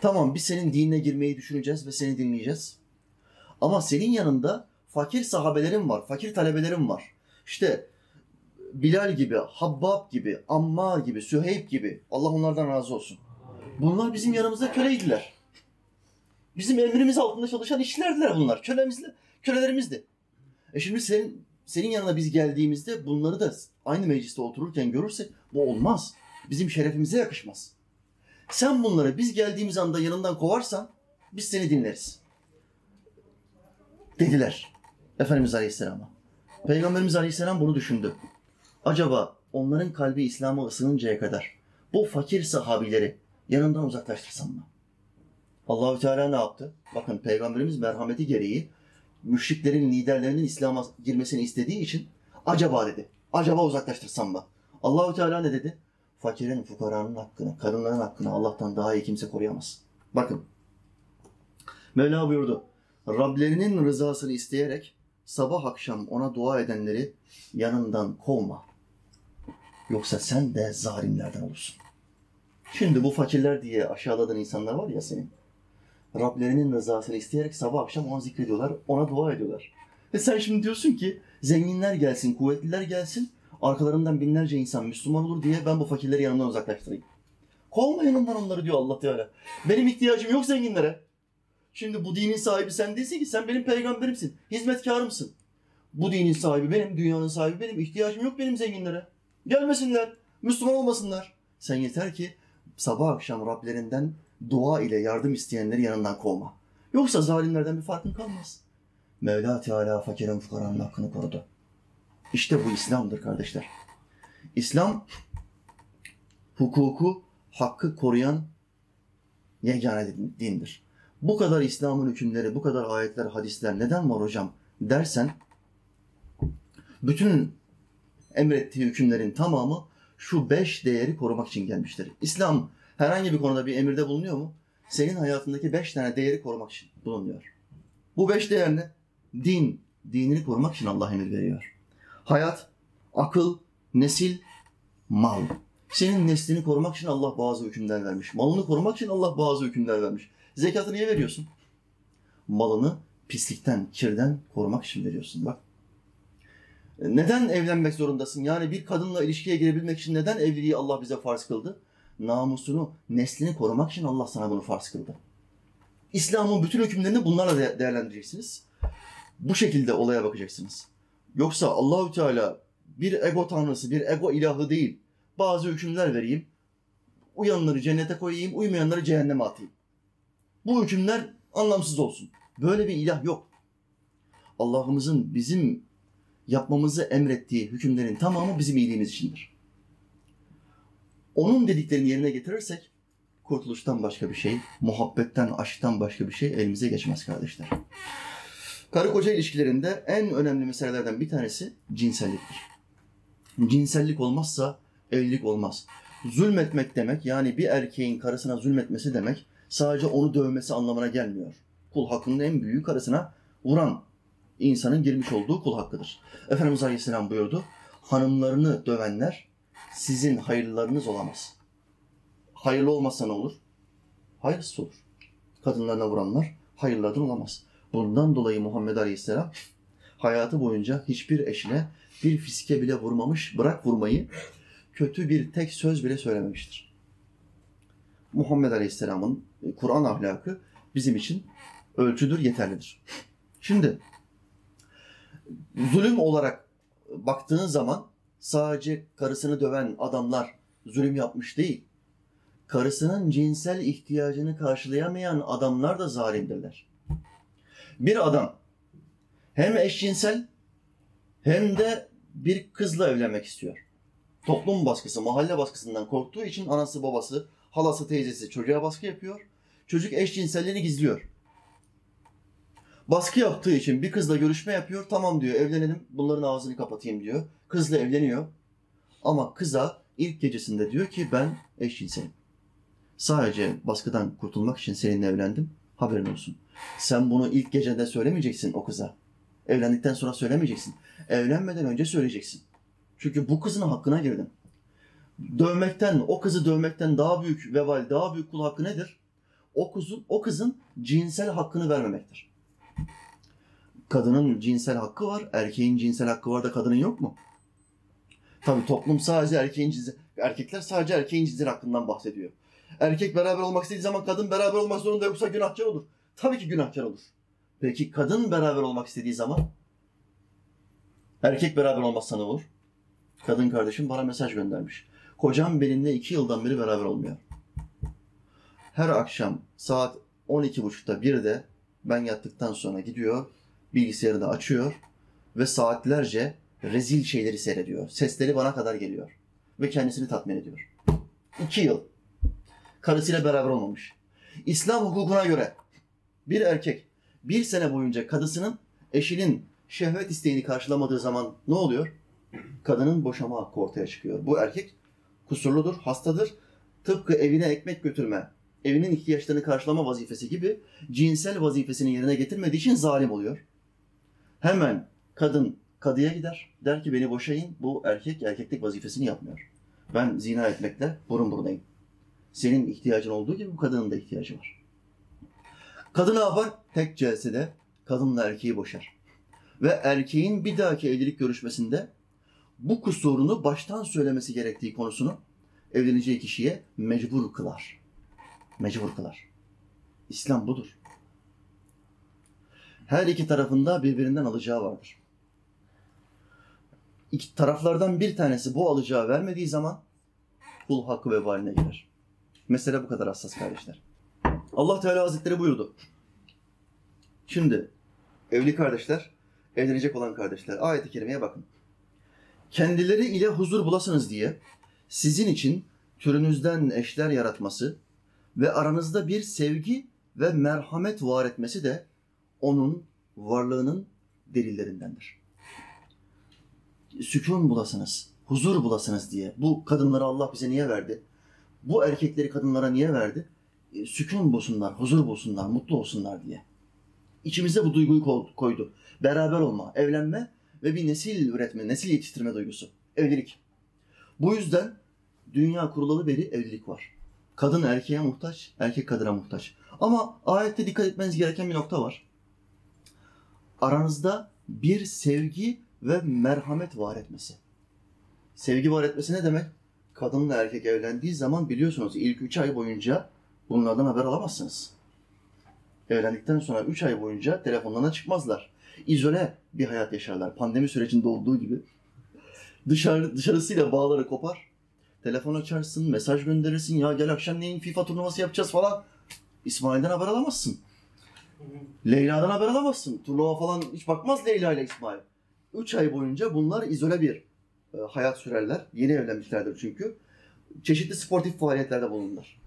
tamam biz senin dinine girmeyi düşüneceğiz ve seni dinleyeceğiz. Ama senin yanında fakir sahabelerin var, fakir talebelerin var. İşte Bilal gibi, Habbab gibi, Ammar gibi, Süheyb gibi. Allah onlardan razı olsun. Bunlar bizim yanımızda köleydiler. Bizim emrimiz altında çalışan işçilerdiler bunlar. Kölemizle, kölelerimizdi. E şimdi senin, senin yanına biz geldiğimizde bunları da aynı mecliste otururken görürsek bu olmaz. Bizim şerefimize yakışmaz. Sen bunları biz geldiğimiz anda yanından kovarsan biz seni dinleriz. Dediler Efendimiz Aleyhisselam'a. Peygamberimiz Aleyhisselam bunu düşündü. Acaba onların kalbi İslam'a ısınıncaya kadar bu fakir sahabileri yanından uzaklaştırsam mı? Allahü Teala ne yaptı? Bakın Peygamberimiz merhameti gereği müşriklerin liderlerinin İslam'a girmesini istediği için acaba dedi. Acaba uzaklaştırsam mı? Allahü Teala ne dedi? Fakirin, fukaranın hakkını, kadınların hakkını Allah'tan daha iyi kimse koruyamaz. Bakın. Mevla buyurdu. Rablerinin rızasını isteyerek sabah akşam ona dua edenleri yanından kovma. Yoksa sen de zalimlerden olursun. Şimdi bu fakirler diye aşağıladığın insanlar var ya senin. Rablerinin rızasını isteyerek sabah akşam onu zikrediyorlar, ona dua ediyorlar. Ve sen şimdi diyorsun ki zenginler gelsin, kuvvetliler gelsin, arkalarından binlerce insan Müslüman olur diye ben bu fakirleri yanımdan uzaklaştırayım. Kovma yanından onları diyor Allah Teala. Benim ihtiyacım yok zenginlere. Şimdi bu dinin sahibi sen değilsin ki sen benim peygamberimsin, hizmetkarımsın. Bu dinin sahibi benim, dünyanın sahibi benim, ihtiyacım yok benim zenginlere. Gelmesinler, Müslüman olmasınlar. Sen yeter ki sabah akşam Rablerinden dua ile yardım isteyenleri yanından kovma. Yoksa zalimlerden bir farkın kalmaz. Mevla Teala fakirin fukaranın hakkını korudu. İşte bu İslam'dır kardeşler. İslam hukuku, hakkı koruyan yegane dindir. Bu kadar İslam'ın hükümleri, bu kadar ayetler, hadisler neden var hocam dersen bütün emrettiği hükümlerin tamamı şu beş değeri korumak için gelmiştir. İslam herhangi bir konuda bir emirde bulunuyor mu? Senin hayatındaki beş tane değeri korumak için bulunuyor. Bu beş değer ne? Din, dinini korumak için Allah emir veriyor. Hayat, akıl, nesil, mal. Senin neslini korumak için Allah bazı hükümler vermiş. Malını korumak için Allah bazı hükümler vermiş. Zekatı niye veriyorsun? Malını pislikten, kirden korumak için veriyorsun. Bak Neden evlenmek zorundasın? Yani bir kadınla ilişkiye girebilmek için neden evliliği Allah bize farz kıldı? Namusunu, neslini korumak için Allah sana bunu farz kıldı. İslam'ın bütün hükümlerini bunlarla de- değerlendireceksiniz. Bu şekilde olaya bakacaksınız. Yoksa Allahü Teala bir ego tanrısı, bir ego ilahı değil. Bazı hükümler vereyim. Uyanları cennete koyayım, uymayanları cehenneme atayım. Bu hükümler anlamsız olsun. Böyle bir ilah yok. Allah'ımızın bizim yapmamızı emrettiği hükümlerin tamamı bizim iyiliğimiz içindir. Onun dediklerini yerine getirirsek kurtuluştan başka bir şey, muhabbetten, aşktan başka bir şey elimize geçmez kardeşler. Karı koca ilişkilerinde en önemli meselelerden bir tanesi cinselliktir. Cinsellik olmazsa evlilik olmaz. Zulmetmek demek yani bir erkeğin karısına zulmetmesi demek sadece onu dövmesi anlamına gelmiyor. Kul hakkının en büyüğü karısına vuran insanın girmiş olduğu kul hakkıdır. Efendimiz Aleyhisselam buyurdu. Hanımlarını dövenler sizin hayırlılarınız olamaz. Hayırlı olmazsa ne olur? Hayırsız olur. Kadınlarına vuranlar hayırlardan olamaz. Bundan dolayı Muhammed Aleyhisselam hayatı boyunca hiçbir eşine bir fiske bile vurmamış, bırak vurmayı, kötü bir tek söz bile söylememiştir. Muhammed Aleyhisselam'ın Kur'an ahlakı bizim için ölçüdür, yeterlidir. Şimdi zulüm olarak baktığın zaman sadece karısını döven adamlar zulüm yapmış değil. Karısının cinsel ihtiyacını karşılayamayan adamlar da zalimdirler. Bir adam hem eşcinsel hem de bir kızla evlenmek istiyor. Toplum baskısı, mahalle baskısından korktuğu için anası, babası, halası, teyzesi çocuğa baskı yapıyor. Çocuk eşcinselliğini gizliyor. Baskı yaptığı için bir kızla görüşme yapıyor. Tamam diyor evlenelim bunların ağzını kapatayım diyor. Kızla evleniyor. Ama kıza ilk gecesinde diyor ki ben eşcinselim. Sadece baskıdan kurtulmak için seninle evlendim. Haberin olsun. Sen bunu ilk gecede söylemeyeceksin o kıza. Evlendikten sonra söylemeyeceksin. Evlenmeden önce söyleyeceksin. Çünkü bu kızın hakkına girdin. Dövmekten, o kızı dövmekten daha büyük vebal, daha büyük kul hakkı nedir? O kızın, o kızın cinsel hakkını vermemektir. Kadının cinsel hakkı var, erkeğin cinsel hakkı var da kadının yok mu? Tabii toplum sadece erkeğin cinsel, erkekler sadece erkeğin cinsel hakkından bahsediyor. Erkek beraber olmak istediği zaman kadın beraber olmak zorunda yoksa günahkar olur. Tabii ki günahkar olur. Peki kadın beraber olmak istediği zaman erkek beraber olmazsa ne olur? Kadın kardeşim bana mesaj göndermiş. Kocam benimle iki yıldan beri beraber olmuyor. Her akşam saat 12.30'da bir de ben yattıktan sonra gidiyor, bilgisayarı da açıyor ve saatlerce rezil şeyleri seyrediyor. Sesleri bana kadar geliyor ve kendisini tatmin ediyor. İki yıl. Karısıyla beraber olmamış. İslam hukukuna göre bir erkek bir sene boyunca kadısının eşinin şehvet isteğini karşılamadığı zaman ne oluyor? Kadının boşama hakkı ortaya çıkıyor. Bu erkek kusurludur, hastadır. Tıpkı evine ekmek götürme, evinin ihtiyaçlarını karşılama vazifesi gibi cinsel vazifesini yerine getirmediği için zalim oluyor. Hemen kadın kadıya gider. Der ki beni boşayın. Bu erkek erkeklik vazifesini yapmıyor. Ben zina etmekle burun burunayım. Senin ihtiyacın olduğu gibi bu kadının da ihtiyacı var. Kadın ne yapar? Tek celsede kadınla erkeği boşar. Ve erkeğin bir dahaki evlilik görüşmesinde bu kusurunu baştan söylemesi gerektiği konusunu evleneceği kişiye mecbur kılar. Mecbur kılar. İslam budur. Her iki tarafında birbirinden alacağı vardır. İki taraflardan bir tanesi bu alacağı vermediği zaman kul hakkı vebaline girer. Mesele bu kadar hassas kardeşler. Allah Teala Hazretleri buyurdu. Şimdi evli kardeşler, evlenecek olan kardeşler ayet-i kerimeye bakın. Kendileri ile huzur bulasınız diye sizin için türünüzden eşler yaratması ve aranızda bir sevgi ve merhamet var etmesi de onun varlığının delillerindendir. Sükun bulasınız, huzur bulasınız diye. Bu kadınları Allah bize niye verdi? Bu erkekleri kadınlara niye verdi? E, Sükun bulsunlar, huzur bulsunlar, mutlu olsunlar diye. İçimize bu duyguyu ko- koydu. Beraber olma, evlenme ve bir nesil üretme, nesil yetiştirme duygusu. Evlilik. Bu yüzden dünya kurulalı beri evlilik var. Kadın erkeğe muhtaç, erkek kadına muhtaç. Ama ayette dikkat etmeniz gereken bir nokta var. Aranızda bir sevgi ve merhamet var etmesi. Sevgi var etmesi ne demek? Kadınla erkek evlendiği zaman biliyorsunuz ilk üç ay boyunca bunlardan haber alamazsınız. Evlendikten sonra üç ay boyunca telefonlarına çıkmazlar. İzole bir hayat yaşarlar. Pandemi sürecinde olduğu gibi. Dışarı, dışarısıyla bağları kopar. Telefon açarsın, mesaj gönderirsin. Ya gel akşamleyin FIFA turnuvası yapacağız falan. İsmail'den haber alamazsın. Leyla'dan haber alamazsın. Turnuva falan hiç bakmaz Leyla ile İsmail. Üç ay boyunca bunlar izole bir e, hayat sürerler. Yeni evlenmişlerdir çünkü. Çeşitli sportif faaliyetlerde bulunurlar.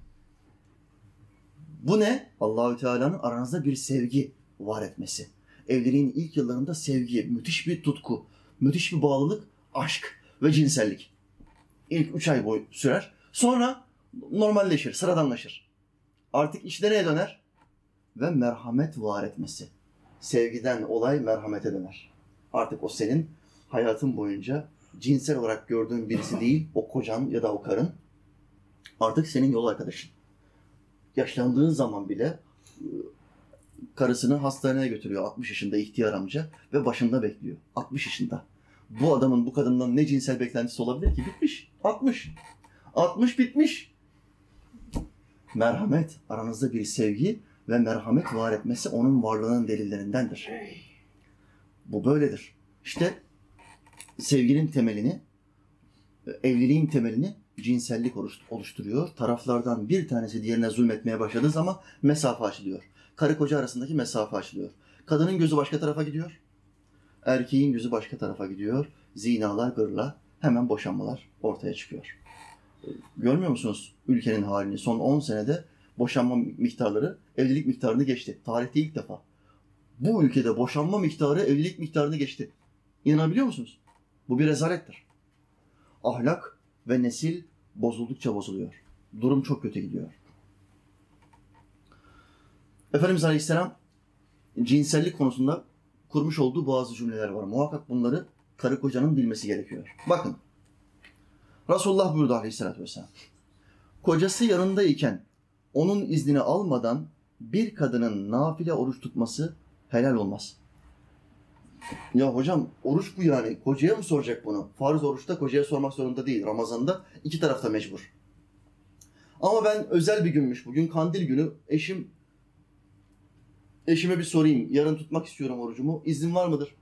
Bu ne? Allahü Teala'nın aranızda bir sevgi var etmesi. Evliliğin ilk yıllarında sevgi, müthiş bir tutku, müthiş bir bağlılık, aşk ve cinsellik. İlk üç ay boyu sürer. Sonra normalleşir, sıradanlaşır. Artık iş nereye döner? Ve merhamet var etmesi. Sevgiden olay merhamete döner. Artık o senin hayatın boyunca cinsel olarak gördüğün birisi değil, o kocan ya da o karın. Artık senin yol arkadaşın. Yaşlandığın zaman bile e, karısını hastaneye götürüyor 60 yaşında ihtiyar amca ve başında bekliyor. 60 yaşında. Bu adamın bu kadından ne cinsel beklentisi olabilir ki? Bitmiş. 60. 60 bitmiş. Merhamet, aranızda bir sevgi ve merhamet var etmesi onun varlığının delillerindendir. Bu böyledir. İşte sevginin temelini, evliliğin temelini cinsellik oluşturuyor. Taraflardan bir tanesi diğerine zulmetmeye başladığı zaman mesafe açılıyor. Karı koca arasındaki mesafe açılıyor. Kadının gözü başka tarafa gidiyor. Erkeğin gözü başka tarafa gidiyor. Zinalar, gırla, hemen boşanmalar ortaya çıkıyor. Görmüyor musunuz ülkenin halini? Son 10 senede boşanma miktarları evlilik miktarını geçti. Tarihte ilk defa. Bu ülkede boşanma miktarı evlilik miktarını geçti. İnanabiliyor musunuz? Bu bir rezalettir. Ahlak ve nesil bozuldukça bozuluyor. Durum çok kötü gidiyor. Efendimiz Aleyhisselam cinsellik konusunda kurmuş olduğu bazı cümleler var. Muhakkak bunları karı kocanın bilmesi gerekiyor. Bakın. Resulullah buyurdu Aleyhisselatü Vesselam. Kocası yanındayken onun iznini almadan bir kadının nafile oruç tutması helal olmaz. Ya hocam oruç bu yani. Kocaya mı soracak bunu? Farz oruçta kocaya sormak zorunda değil. Ramazan'da iki tarafta mecbur. Ama ben özel bir günmüş. Bugün kandil günü. Eşim eşime bir sorayım. Yarın tutmak istiyorum orucumu. İzin var mıdır?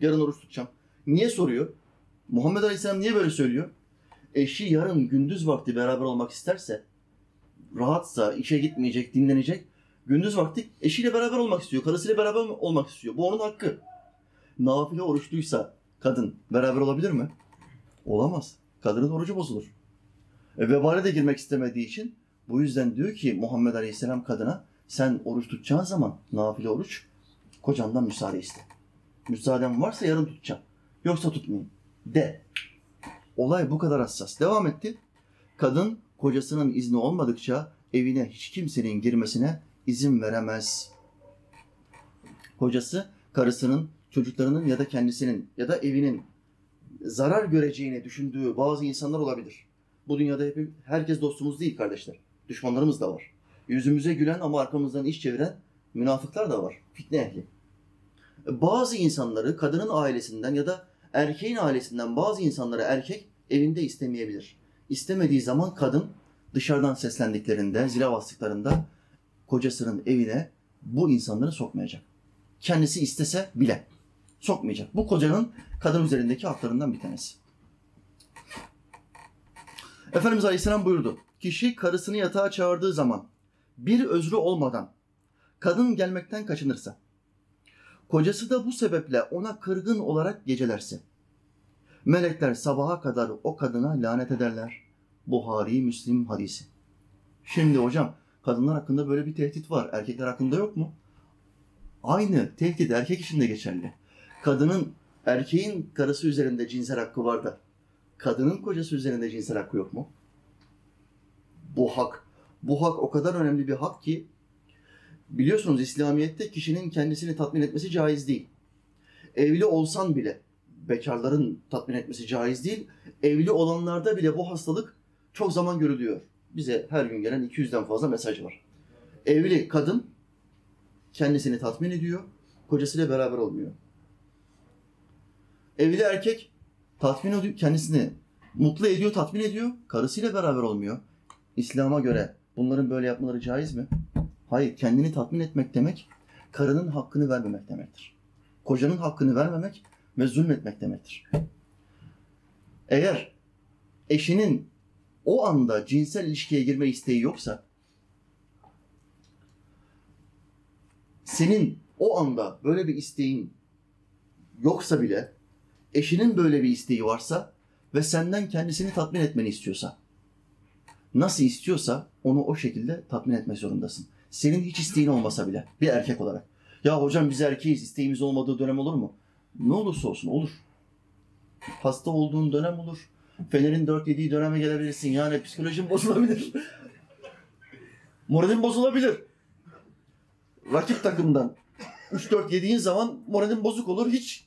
Yarın oruç tutacağım. Niye soruyor? Muhammed Aleyhisselam niye böyle söylüyor? Eşi yarın gündüz vakti beraber olmak isterse, rahatsa, işe gitmeyecek, dinlenecek, gündüz vakti eşiyle beraber olmak istiyor, karısıyla beraber olmak istiyor. Bu onun hakkı. Nafile oruçluysa kadın beraber olabilir mi? Olamaz. Kadının orucu bozulur. E, vebale de girmek istemediği için bu yüzden diyor ki Muhammed Aleyhisselam kadına sen oruç tutacağın zaman nafile oruç kocandan müsaade iste. Müsaaden varsa yarın tutacağım. Yoksa tutmayayım. De. Olay bu kadar hassas. Devam etti. Kadın kocasının izni olmadıkça evine hiç kimsenin girmesine izin veremez. Kocası karısının, çocuklarının ya da kendisinin ya da evinin zarar göreceğini düşündüğü bazı insanlar olabilir. Bu dünyada hep herkes dostumuz değil kardeşler. Düşmanlarımız da var. Yüzümüze gülen ama arkamızdan iş çeviren münafıklar da var. Fitne ehli. Bazı insanları kadının ailesinden ya da erkeğin ailesinden bazı insanları erkek evinde istemeyebilir. İstemediği zaman kadın dışarıdan seslendiklerinde, zile bastıklarında kocasının evine bu insanları sokmayacak. Kendisi istese bile sokmayacak. Bu kocanın kadın üzerindeki haklarından bir tanesi. Efendimiz Aleyhisselam buyurdu. Kişi karısını yatağa çağırdığı zaman bir özrü olmadan kadın gelmekten kaçınırsa, kocası da bu sebeple ona kırgın olarak gecelerse, melekler sabaha kadar o kadına lanet ederler. Buhari Müslim hadisi. Şimdi hocam kadınlar hakkında böyle bir tehdit var. Erkekler hakkında yok mu? Aynı tehdit erkek için de geçerli. Kadının, erkeğin karısı üzerinde cinsel hakkı var da kadının kocası üzerinde cinsel hakkı yok mu? Bu hak. Bu hak o kadar önemli bir hak ki biliyorsunuz İslamiyet'te kişinin kendisini tatmin etmesi caiz değil. Evli olsan bile bekarların tatmin etmesi caiz değil. Evli olanlarda bile bu hastalık çok zaman görülüyor. Bize her gün gelen 200'den fazla mesaj var. Evli kadın kendisini tatmin ediyor, kocasıyla beraber olmuyor. Evli erkek tatmin ediyor, kendisini mutlu ediyor, tatmin ediyor. Karısıyla beraber olmuyor. İslam'a göre bunların böyle yapmaları caiz mi? Hayır, kendini tatmin etmek demek, karının hakkını vermemek demektir. Kocanın hakkını vermemek ve zulmetmek demektir. Eğer eşinin o anda cinsel ilişkiye girme isteği yoksa, senin o anda böyle bir isteğin yoksa bile, eşinin böyle bir isteği varsa ve senden kendisini tatmin etmeni istiyorsa, nasıl istiyorsa onu o şekilde tatmin etmek zorundasın. Senin hiç isteğin olmasa bile bir erkek olarak. Ya hocam biz erkeğiz, isteğimiz olmadığı dönem olur mu? Ne olursa olsun olur. Hasta olduğun dönem olur. Fener'in dört yediği döneme gelebilirsin. Yani psikolojin bozulabilir. Moralin bozulabilir. Rakip takımdan 3-4 yediğin zaman moralin bozuk olur. Hiç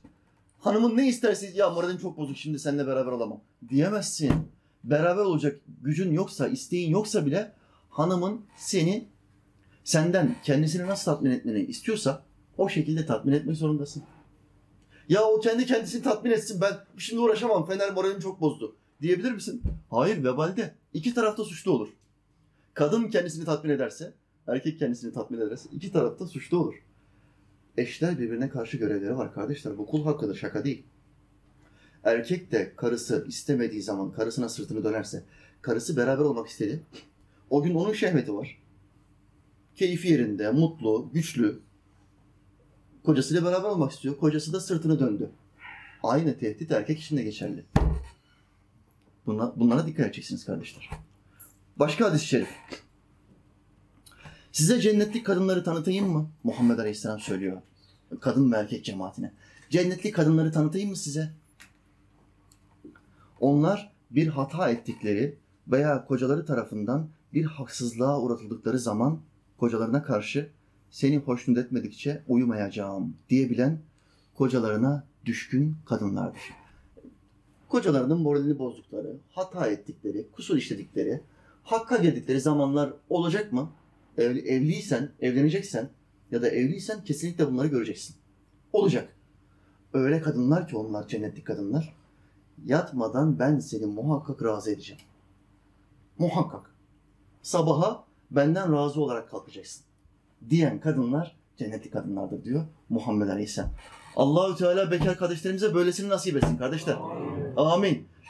hanımın ne isterse ya moralin çok bozuk şimdi seninle beraber olamam diyemezsin. Beraber olacak gücün yoksa, isteğin yoksa bile hanımın seni senden kendisini nasıl tatmin etmeni istiyorsa o şekilde tatmin etmek zorundasın. Ya o kendi kendisini tatmin etsin ben şimdi uğraşamam Fener moralim çok bozdu diyebilir misin? Hayır vebalde. İki tarafta suçlu olur. Kadın kendisini tatmin ederse, erkek kendisini tatmin ederse iki tarafta suçlu olur. Eşler birbirine karşı görevleri var kardeşler. Bu kul hakkıdır şaka değil. Erkek de karısı istemediği zaman karısına sırtını dönerse, karısı beraber olmak istedi. O gün onun şehveti var. Keyfi yerinde, mutlu, güçlü. Kocasıyla beraber olmak istiyor. Kocası da sırtını döndü. Aynı tehdit erkek için de geçerli. Buna, bunlara dikkat edeceksiniz kardeşler. Başka hadis-i şerif. Size cennetlik kadınları tanıtayım mı? Muhammed Aleyhisselam söylüyor. Kadın ve erkek cemaatine. Cennetlik kadınları tanıtayım mı size? Onlar bir hata ettikleri veya kocaları tarafından bir haksızlığa uğratıldıkları zaman kocalarına karşı seni hoşnut etmedikçe uyumayacağım diyebilen kocalarına düşkün kadınlardır. Kocalarının moralini bozdukları, hata ettikleri, kusur işledikleri, hakka girdikleri zamanlar olacak mı? Evli, evliysen, evleneceksen ya da evliysen kesinlikle bunları göreceksin. Olacak. Öyle kadınlar ki onlar cennetlik kadınlar. Yatmadan ben seni muhakkak razı edeceğim. Muhakkak. Sabaha benden razı olarak kalkacaksın. Diyen kadınlar cennetlik kadınlardır diyor Muhammed Aleyhisselam. Allahü Teala bekar kardeşlerimize böylesini nasip etsin kardeşler. Amin.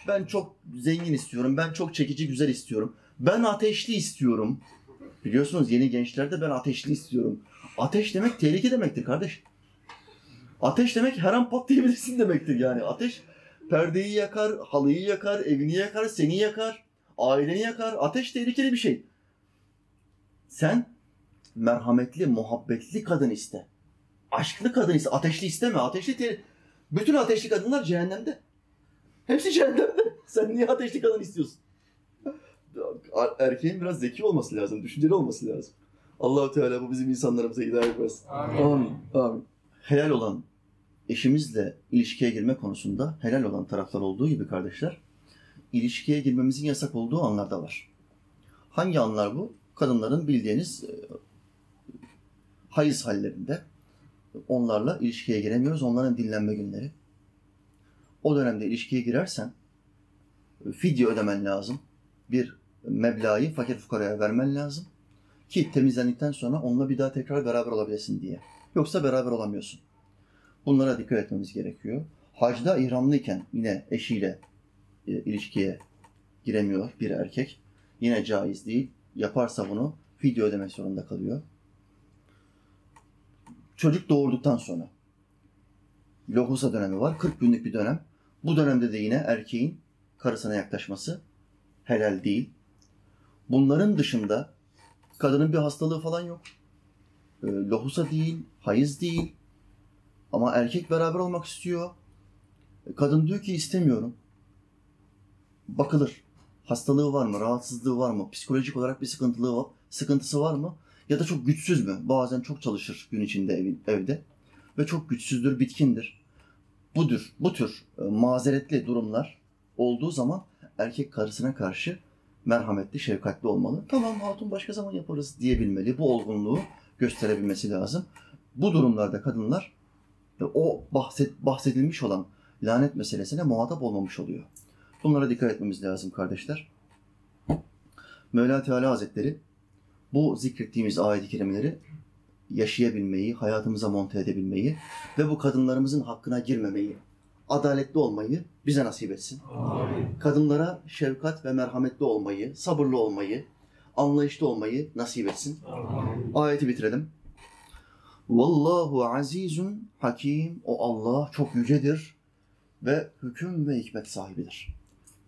Ben çok zengin istiyorum. Ben çok çekici, güzel istiyorum. Ben ateşli istiyorum. Biliyorsunuz yeni gençlerde ben ateşli istiyorum. Ateş demek tehlike demektir kardeş. Ateş demek her an patlayabilirsin demektir yani. Ateş perdeyi yakar, halıyı yakar, evini yakar, seni yakar, aileni yakar. Ateş tehlikeli bir şey. Sen merhametli, muhabbetli kadın iste. Aşklı kadın iste. Ateşli isteme. Ateşli te- Bütün ateşli kadınlar cehennemde. Hepsi cehennemde. Sen niye ateşli kadın istiyorsun? Erkeğin biraz zeki olması lazım, düşünceli olması lazım. Allahu Teala bu bizim insanlarımıza hidayet versin. Amin. Amin. Amin. Helal olan eşimizle ilişkiye girme konusunda helal olan taraflar olduğu gibi kardeşler, ilişkiye girmemizin yasak olduğu anlar da var. Hangi anlar bu? Kadınların bildiğiniz e, hayız hallerinde onlarla ilişkiye giremiyoruz. Onların dinlenme günleri. O dönemde ilişkiye girersen fidye ödemen lazım. Bir meblağı fakir fukaraya vermen lazım. Ki temizlendikten sonra onunla bir daha tekrar beraber olabilesin diye. Yoksa beraber olamıyorsun. Bunlara dikkat etmemiz gerekiyor. Hacda ihramlıyken yine eşiyle e, ilişkiye giremiyor bir erkek. Yine caiz değil. Yaparsa bunu fidye ödemek zorunda kalıyor. Çocuk doğurduktan sonra lohusa dönemi var. 40 günlük bir dönem. Bu dönemde de yine erkeğin karısına yaklaşması helal değil. Bunların dışında kadının bir hastalığı falan yok. E, lohusa değil, hayız değil. Ama erkek beraber olmak istiyor. E, Kadın diyor ki istemiyorum. Bakılır. Hastalığı var mı? Rahatsızlığı var mı? Psikolojik olarak bir sıkıntılığı var, sıkıntısı var mı? Ya da çok güçsüz mü? Bazen çok çalışır gün içinde evin, evde ve çok güçsüzdür, bitkindir. Budur, bu tür e, mazeretli durumlar olduğu zaman erkek karısına karşı merhametli, şefkatli olmalı. Tamam hatun başka zaman yaparız diyebilmeli. Bu olgunluğu gösterebilmesi lazım. Bu durumlarda kadınlar e, o bahset, bahsedilmiş olan lanet meselesine muhatap olmamış oluyor. Bunlara dikkat etmemiz lazım kardeşler. Mevla Teala Hazretleri bu zikrettiğimiz ayet-i kerimeleri yaşayabilmeyi, hayatımıza monte edebilmeyi ve bu kadınlarımızın hakkına girmemeyi, adaletli olmayı bize nasip etsin. Amin. Kadınlara şefkat ve merhametli olmayı, sabırlı olmayı, anlayışlı olmayı nasip etsin. Amin. Ayeti bitirelim. Vallahu azizun hakim. O Allah çok yücedir ve hüküm ve hikmet sahibidir.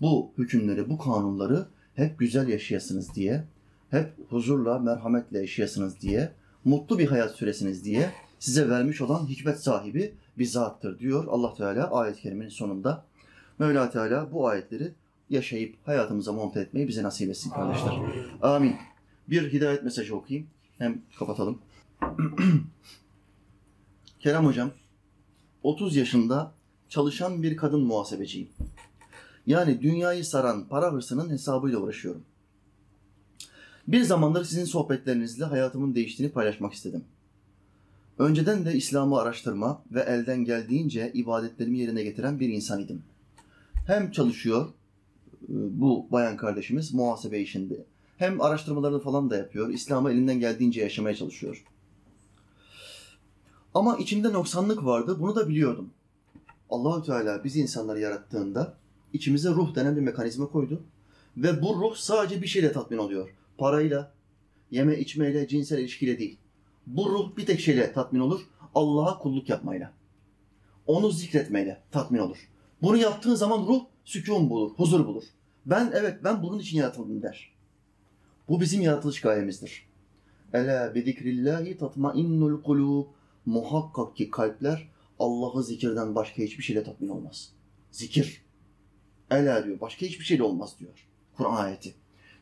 Bu hükümleri, bu kanunları hep güzel yaşayasınız diye, hep huzurla, merhametle yaşayasınız diye, mutlu bir hayat süresiniz diye size vermiş olan hikmet sahibi bir zattır diyor Allah Teala ayet-i kerimenin sonunda. Mevla Teala bu ayetleri yaşayıp hayatımıza monte etmeyi bize nasip etsin kardeşler. Amin. Bir hidayet mesajı okuyayım. Hem kapatalım. Kerem Hocam, 30 yaşında çalışan bir kadın muhasebeciyim. Yani dünyayı saran para hırsının hesabıyla uğraşıyorum. Bir zamandır sizin sohbetlerinizle hayatımın değiştiğini paylaşmak istedim. Önceden de İslam'ı araştırma ve elden geldiğince ibadetlerimi yerine getiren bir insan idim. Hem çalışıyor e, bu bayan kardeşimiz muhasebe işinde hem araştırmalarını falan da yapıyor. İslam'ı elinden geldiğince yaşamaya çalışıyor. Ama içimde noksanlık vardı. Bunu da biliyordum. Allahü Teala bizi insanları yarattığında içimize ruh denen bir mekanizma koydu. Ve bu ruh sadece bir şeyle tatmin oluyor. Parayla, yeme içmeyle, cinsel ilişkiyle değil. Bu ruh bir tek şeyle tatmin olur. Allah'a kulluk yapmayla. Onu zikretmeyle tatmin olur. Bunu yaptığın zaman ruh sükun bulur, huzur bulur. Ben evet ben bunun için yaratıldım der. Bu bizim yaratılış gayemizdir. Ela bi zikrillahi tatmainnul kulub. Muhakkak ki kalpler Allah'ı zikirden başka hiçbir şeyle tatmin olmaz. Zikir. Ela diyor. Başka hiçbir şeyle olmaz diyor. Kur'an ayeti.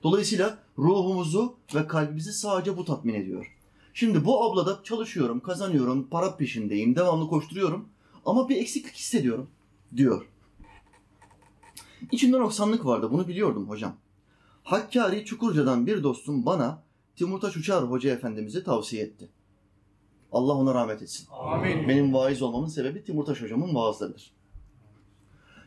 Dolayısıyla ruhumuzu ve kalbimizi sadece bu tatmin ediyor. Şimdi bu ablada çalışıyorum, kazanıyorum, para peşindeyim, devamlı koşturuyorum. Ama bir eksiklik hissediyorum diyor. İçimde noksanlık vardı. Bunu biliyordum hocam. Hakkari Çukurca'dan bir dostum bana Timurtaş Uçar Hoca Efendimiz'i tavsiye etti. Allah ona rahmet etsin. Amin. Benim vaiz olmamın sebebi Timurtaş Hocam'ın vaazlarıdır.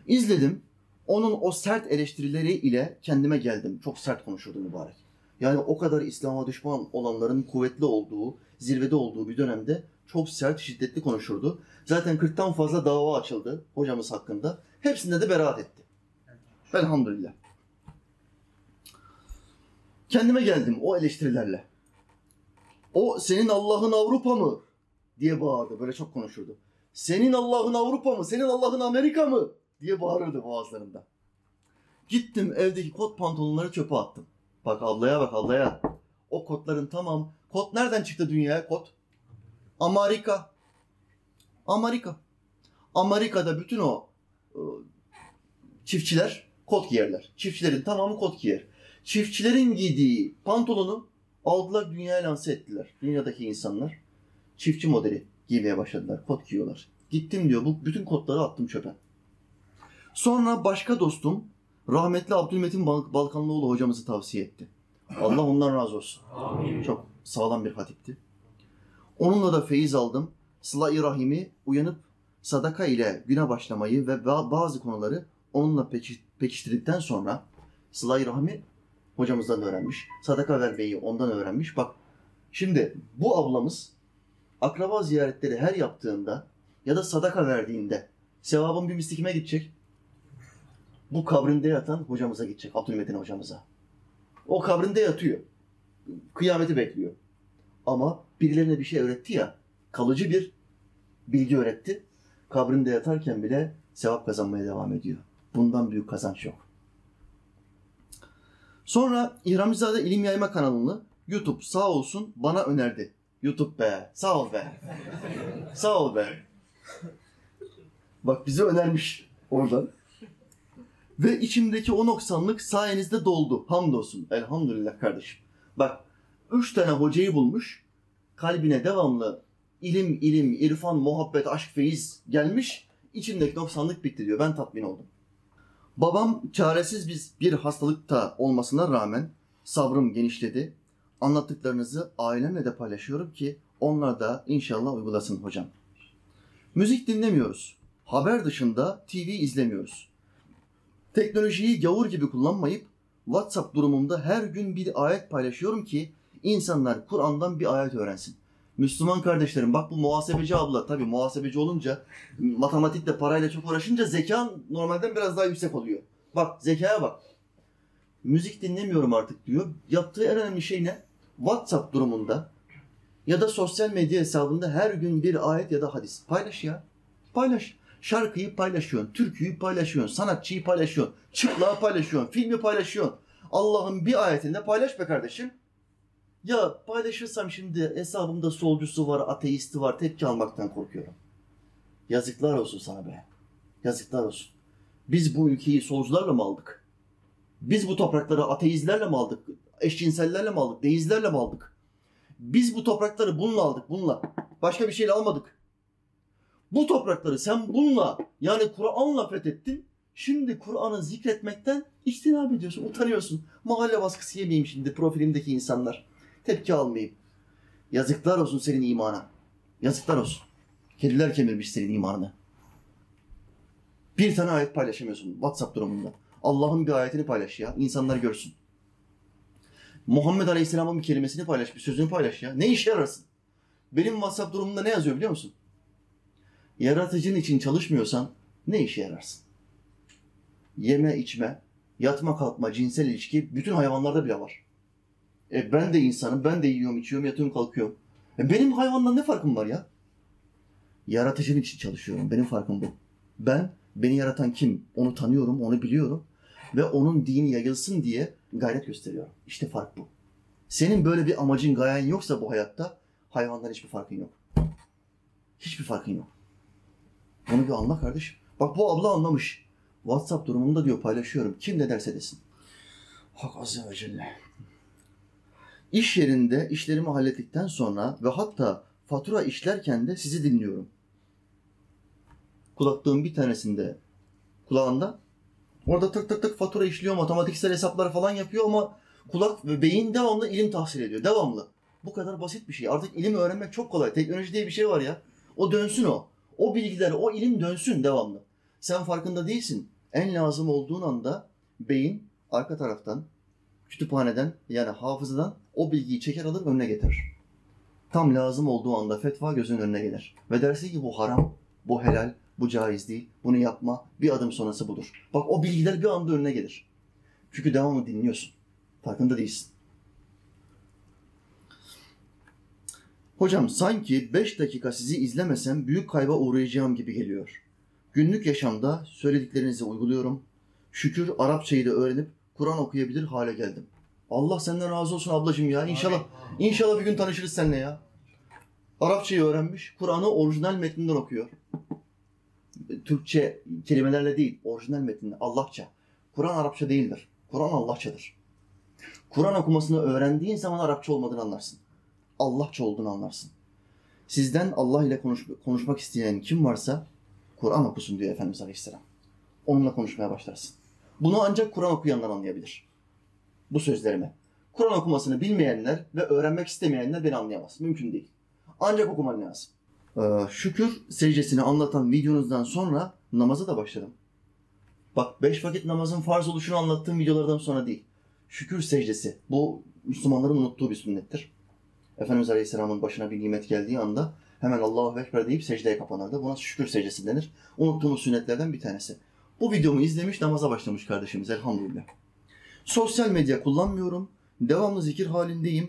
İzledim. Onun o sert eleştirileri ile kendime geldim. Çok sert konuşurdu mübarek. Yani o kadar İslam'a düşman olanların kuvvetli olduğu, zirvede olduğu bir dönemde çok sert, şiddetli konuşurdu. Zaten 40'tan fazla dava açıldı hocamız hakkında. Hepsinde de beraat etti. Elhamdülillah. Kendime geldim o eleştirilerle. O senin Allah'ın Avrupa mı? diye bağırdı. Böyle çok konuşurdu. Senin Allah'ın Avrupa mı? Senin Allah'ın Amerika mı? Diye bağırırdı boğazlarında. Gittim evdeki kot pantolonları çöpe attım. Bak ablaya bak ablaya. O kotların tamam. Kot nereden çıktı dünyaya kot? Amerika. Amerika. Amerika'da bütün o e, çiftçiler kot giyerler. Çiftçilerin tamamı kot giyer. Çiftçilerin giydiği pantolonu aldılar dünyaya lanse ettiler. Dünyadaki insanlar çiftçi modeli giymeye başladılar. Kot giyiyorlar. Gittim diyor bu bütün kotları attım çöpe. Sonra başka dostum rahmetli Abdülmetin Bal- Balkanlıoğlu hocamızı tavsiye etti. Allah ondan razı olsun. Amin. Çok sağlam bir hatipti. Onunla da feyiz aldım. Sıla-i Rahim'i uyanıp sadaka ile güne başlamayı ve ba- bazı konuları onunla pekiştirdikten sonra Sıla-i Rahim'i hocamızdan öğrenmiş. Sadaka vermeyi ondan öğrenmiş. Bak şimdi bu ablamız akraba ziyaretleri her yaptığında ya da sadaka verdiğinde sevabın bir misli kime gidecek? Bu kabrinde yatan hocamıza gidecek. Abdülmetin hocamıza. O kabrinde yatıyor. Kıyameti bekliyor. Ama birilerine bir şey öğretti ya, kalıcı bir bilgi öğretti. Kabrinde yatarken bile sevap kazanmaya devam ediyor. Bundan büyük kazanç yok. Sonra İhramizade İlim Yayma kanalını YouTube sağ olsun bana önerdi. YouTube be, sağ ol be. sağ ol be. Bak bizi önermiş oradan. Ve içimdeki o noksanlık sayenizde doldu. Hamdolsun. Elhamdülillah kardeşim. Bak üç tane hocayı bulmuş. Kalbine devamlı ilim, ilim, irfan, muhabbet, aşk, feyiz gelmiş. İçimdeki noksanlık bitti diyor. Ben tatmin oldum. Babam çaresiz biz bir hastalıkta olmasına rağmen sabrım genişledi. Anlattıklarınızı ailemle de paylaşıyorum ki onlar da inşallah uygulasın hocam. Müzik dinlemiyoruz. Haber dışında TV izlemiyoruz. Teknolojiyi gavur gibi kullanmayıp WhatsApp durumumda her gün bir ayet paylaşıyorum ki insanlar Kur'an'dan bir ayet öğrensin. Müslüman kardeşlerim bak bu muhasebeci abla tabii muhasebeci olunca matematikle parayla çok uğraşınca zekan normalden biraz daha yüksek oluyor. Bak zekaya bak. Müzik dinlemiyorum artık diyor. Yaptığı en önemli şey ne? WhatsApp durumunda ya da sosyal medya hesabında her gün bir ayet ya da hadis. Paylaş ya. Paylaş. Şarkıyı paylaşıyorsun, türküyü paylaşıyorsun, sanatçıyı paylaşıyorsun, çıplığı paylaşıyorsun, filmi paylaşıyorsun. Allah'ın bir ayetinde paylaş be kardeşim. Ya paylaşırsam şimdi hesabımda solcusu var, ateisti var, tepki almaktan korkuyorum. Yazıklar olsun sana be. Yazıklar olsun. Biz bu ülkeyi solcularla mı aldık? Biz bu toprakları ateistlerle mi aldık? Eşcinsellerle mi aldık? Deizlerle mi aldık? Biz bu toprakları bununla aldık, bununla. Başka bir şeyle almadık. Bu toprakları sen bununla, yani Kur'an'la fethettin. Şimdi Kur'an'ı zikretmekten içtinab ediyorsun, utanıyorsun. Mahalle baskısı yemeyeyim şimdi profilimdeki insanlar. Tepki almayayım. Yazıklar olsun senin imana. Yazıklar olsun. Kediler kemirmiş senin imanını. Bir tane ayet paylaşamıyorsun WhatsApp durumunda. Allah'ın bir ayetini paylaş ya. İnsanlar görsün. Muhammed Aleyhisselam'ın bir kelimesini paylaş, bir sözünü paylaş ya. Ne işe yararsın? Benim WhatsApp durumunda ne yazıyor biliyor musun? Yaratıcın için çalışmıyorsan ne işe yararsın? Yeme, içme, yatma, kalkma, cinsel ilişki bütün hayvanlarda bile var. E ben de insanım, ben de yiyorum, içiyorum, yatıyorum, kalkıyorum. E benim hayvandan ne farkım var ya? Yaratıcın için çalışıyorum. Benim farkım bu. Ben, beni yaratan kim? Onu tanıyorum, onu biliyorum. Ve onun dini yayılsın diye gayret gösteriyorum. İşte fark bu. Senin böyle bir amacın, gayen yoksa bu hayatta hayvandan hiçbir farkın yok. Hiçbir farkın yok. Bunu bir anla kardeşim. Bak bu abla anlamış. WhatsApp durumunda diyor paylaşıyorum. Kim ne derse desin. Hak Azze ve Celle. İş yerinde işlerimi hallettikten sonra ve hatta fatura işlerken de sizi dinliyorum. Kulaklığın bir tanesinde kulağında orada tık tık tık fatura işliyor, matematiksel hesaplar falan yapıyor ama kulak ve beyin devamlı ilim tahsil ediyor. Devamlı. Bu kadar basit bir şey. Artık ilim öğrenmek çok kolay. Teknoloji diye bir şey var ya. O dönsün o. O bilgiler, o ilim dönsün devamlı. Sen farkında değilsin. En lazım olduğun anda beyin arka taraftan, kütüphaneden yani hafızadan o bilgiyi çeker alır önüne getirir. Tam lazım olduğu anda fetva gözünün önüne gelir. Ve dersin ki bu haram, bu helal, bu caiz değil, bunu yapma, bir adım sonrası budur. Bak o bilgiler bir anda önüne gelir. Çünkü devamlı dinliyorsun. Farkında değilsin. Hocam sanki 5 dakika sizi izlemesem büyük kayba uğrayacağım gibi geliyor. Günlük yaşamda söylediklerinizi uyguluyorum. Şükür Arapçayı da öğrenip Kur'an okuyabilir hale geldim. Allah senden razı olsun ablacığım ya. İnşallah inşallah bir gün tanışırız seninle ya. Arapçayı öğrenmiş, Kur'an'ı orijinal metninden okuyor. Türkçe kelimelerle değil, orijinal metninde Allahça. Kur'an Arapça değildir. Kur'an Allahçadır. Kur'an okumasını öğrendiğin zaman Arapça olmadığını anlarsın. Allahça olduğunu anlarsın. Sizden Allah ile konuş, konuşmak isteyen kim varsa Kur'an okusun diyor Efendimiz Aleyhisselam. Onunla konuşmaya başlarsın. Bunu ancak Kur'an okuyanlar anlayabilir. Bu sözlerimi. Kur'an okumasını bilmeyenler ve öğrenmek istemeyenler beni anlayamaz. Mümkün değil. Ancak okuman lazım. Ee, şükür secdesini anlatan videonuzdan sonra namaza da başladım. Bak beş vakit namazın farz oluşunu anlattığım videolardan sonra değil. Şükür secdesi. Bu Müslümanların unuttuğu bir sünnettir. Efendimiz Aleyhisselam'ın başına bir nimet geldiği anda hemen Allahu Ekber deyip secdeye kapanırdı. Buna şükür secdesi denir. Unuttuğumuz sünnetlerden bir tanesi. Bu videomu izlemiş namaza başlamış kardeşimiz elhamdülillah. Sosyal medya kullanmıyorum. Devamlı zikir halindeyim.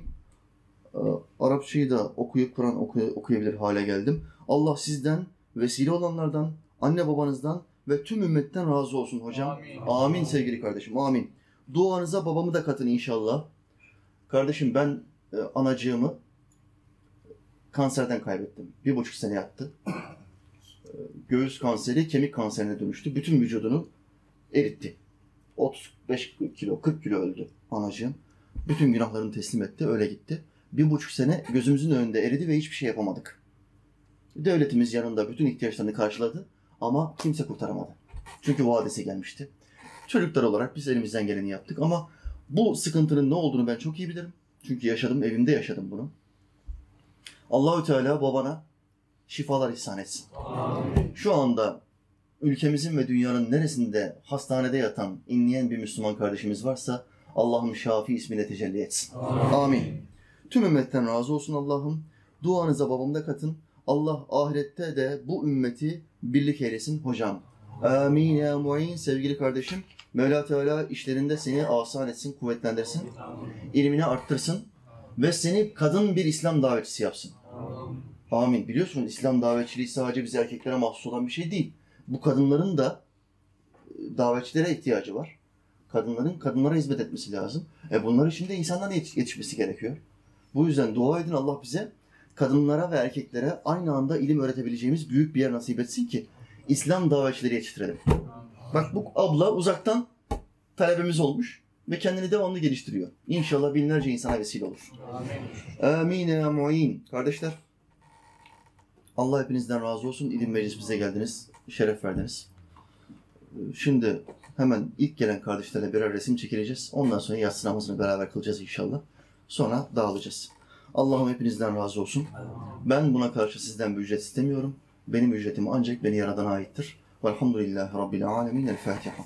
Ee, Arapçayı da okuyup Kur'an oku- okuyabilir hale geldim. Allah sizden, vesile olanlardan, anne babanızdan ve tüm ümmetten razı olsun hocam. Amin. Amin sevgili kardeşim, amin. Duanıza babamı da katın inşallah. Kardeşim ben e, anacığımı kanserden kaybettim. Bir buçuk sene yattı. E, Göğüs kanseri kemik kanserine dönüştü. Bütün vücudunu eritti. 35 kilo, 40 kilo öldü anacığım. Bütün günahlarını teslim etti, öyle gitti. Bir buçuk sene gözümüzün önünde eridi ve hiçbir şey yapamadık. Devletimiz yanında bütün ihtiyaçlarını karşıladı ama kimse kurtaramadı. Çünkü vadesi gelmişti. Çocuklar olarak biz elimizden geleni yaptık ama bu sıkıntının ne olduğunu ben çok iyi bilirim. Çünkü yaşadım, evimde yaşadım bunu. Allahü Teala babana şifalar ihsan etsin. Amin. Şu anda ülkemizin ve dünyanın neresinde hastanede yatan, inleyen bir Müslüman kardeşimiz varsa Allah'ım Şafi ismiyle tecelli etsin. Amin. Tüm ümmetten razı olsun Allah'ım. Duanıza babamda katın. Allah ahirette de bu ümmeti birlik eylesin hocam. Amin ya muin sevgili kardeşim. Mevla Teala işlerinde seni asan etsin, kuvvetlendirsin. ilmini arttırsın ve seni kadın bir İslam davetçisi yapsın. Amin. Biliyorsunuz İslam davetçiliği sadece biz erkeklere mahsus olan bir şey değil. Bu kadınların da e, davetçilere ihtiyacı var. Kadınların kadınlara hizmet etmesi lazım. E bunlar için de insanların yetiş- yetişmesi gerekiyor. Bu yüzden dua edin Allah bize kadınlara ve erkeklere aynı anda ilim öğretebileceğimiz büyük bir yer nasip etsin ki İslam davetçileri yetiştirelim. Bak bu abla uzaktan talebemiz olmuş ve kendini devamlı geliştiriyor. İnşallah binlerce insana vesile olur. Amin ya mu'in. Kardeşler, Allah hepinizden razı olsun. İlim meclisimize geldiniz. Şeref verdiniz. Şimdi hemen ilk gelen kardeşlerle birer resim çekileceğiz. Ondan sonra yatsı namazını beraber kılacağız inşallah. Sonra dağılacağız. Allah'ım hepinizden razı olsun. Ben buna karşı sizden bir ücret istemiyorum. Benim ücretim ancak beni yaradana aittir. Velhamdülillahi Rabbil alemin. El Fatiha.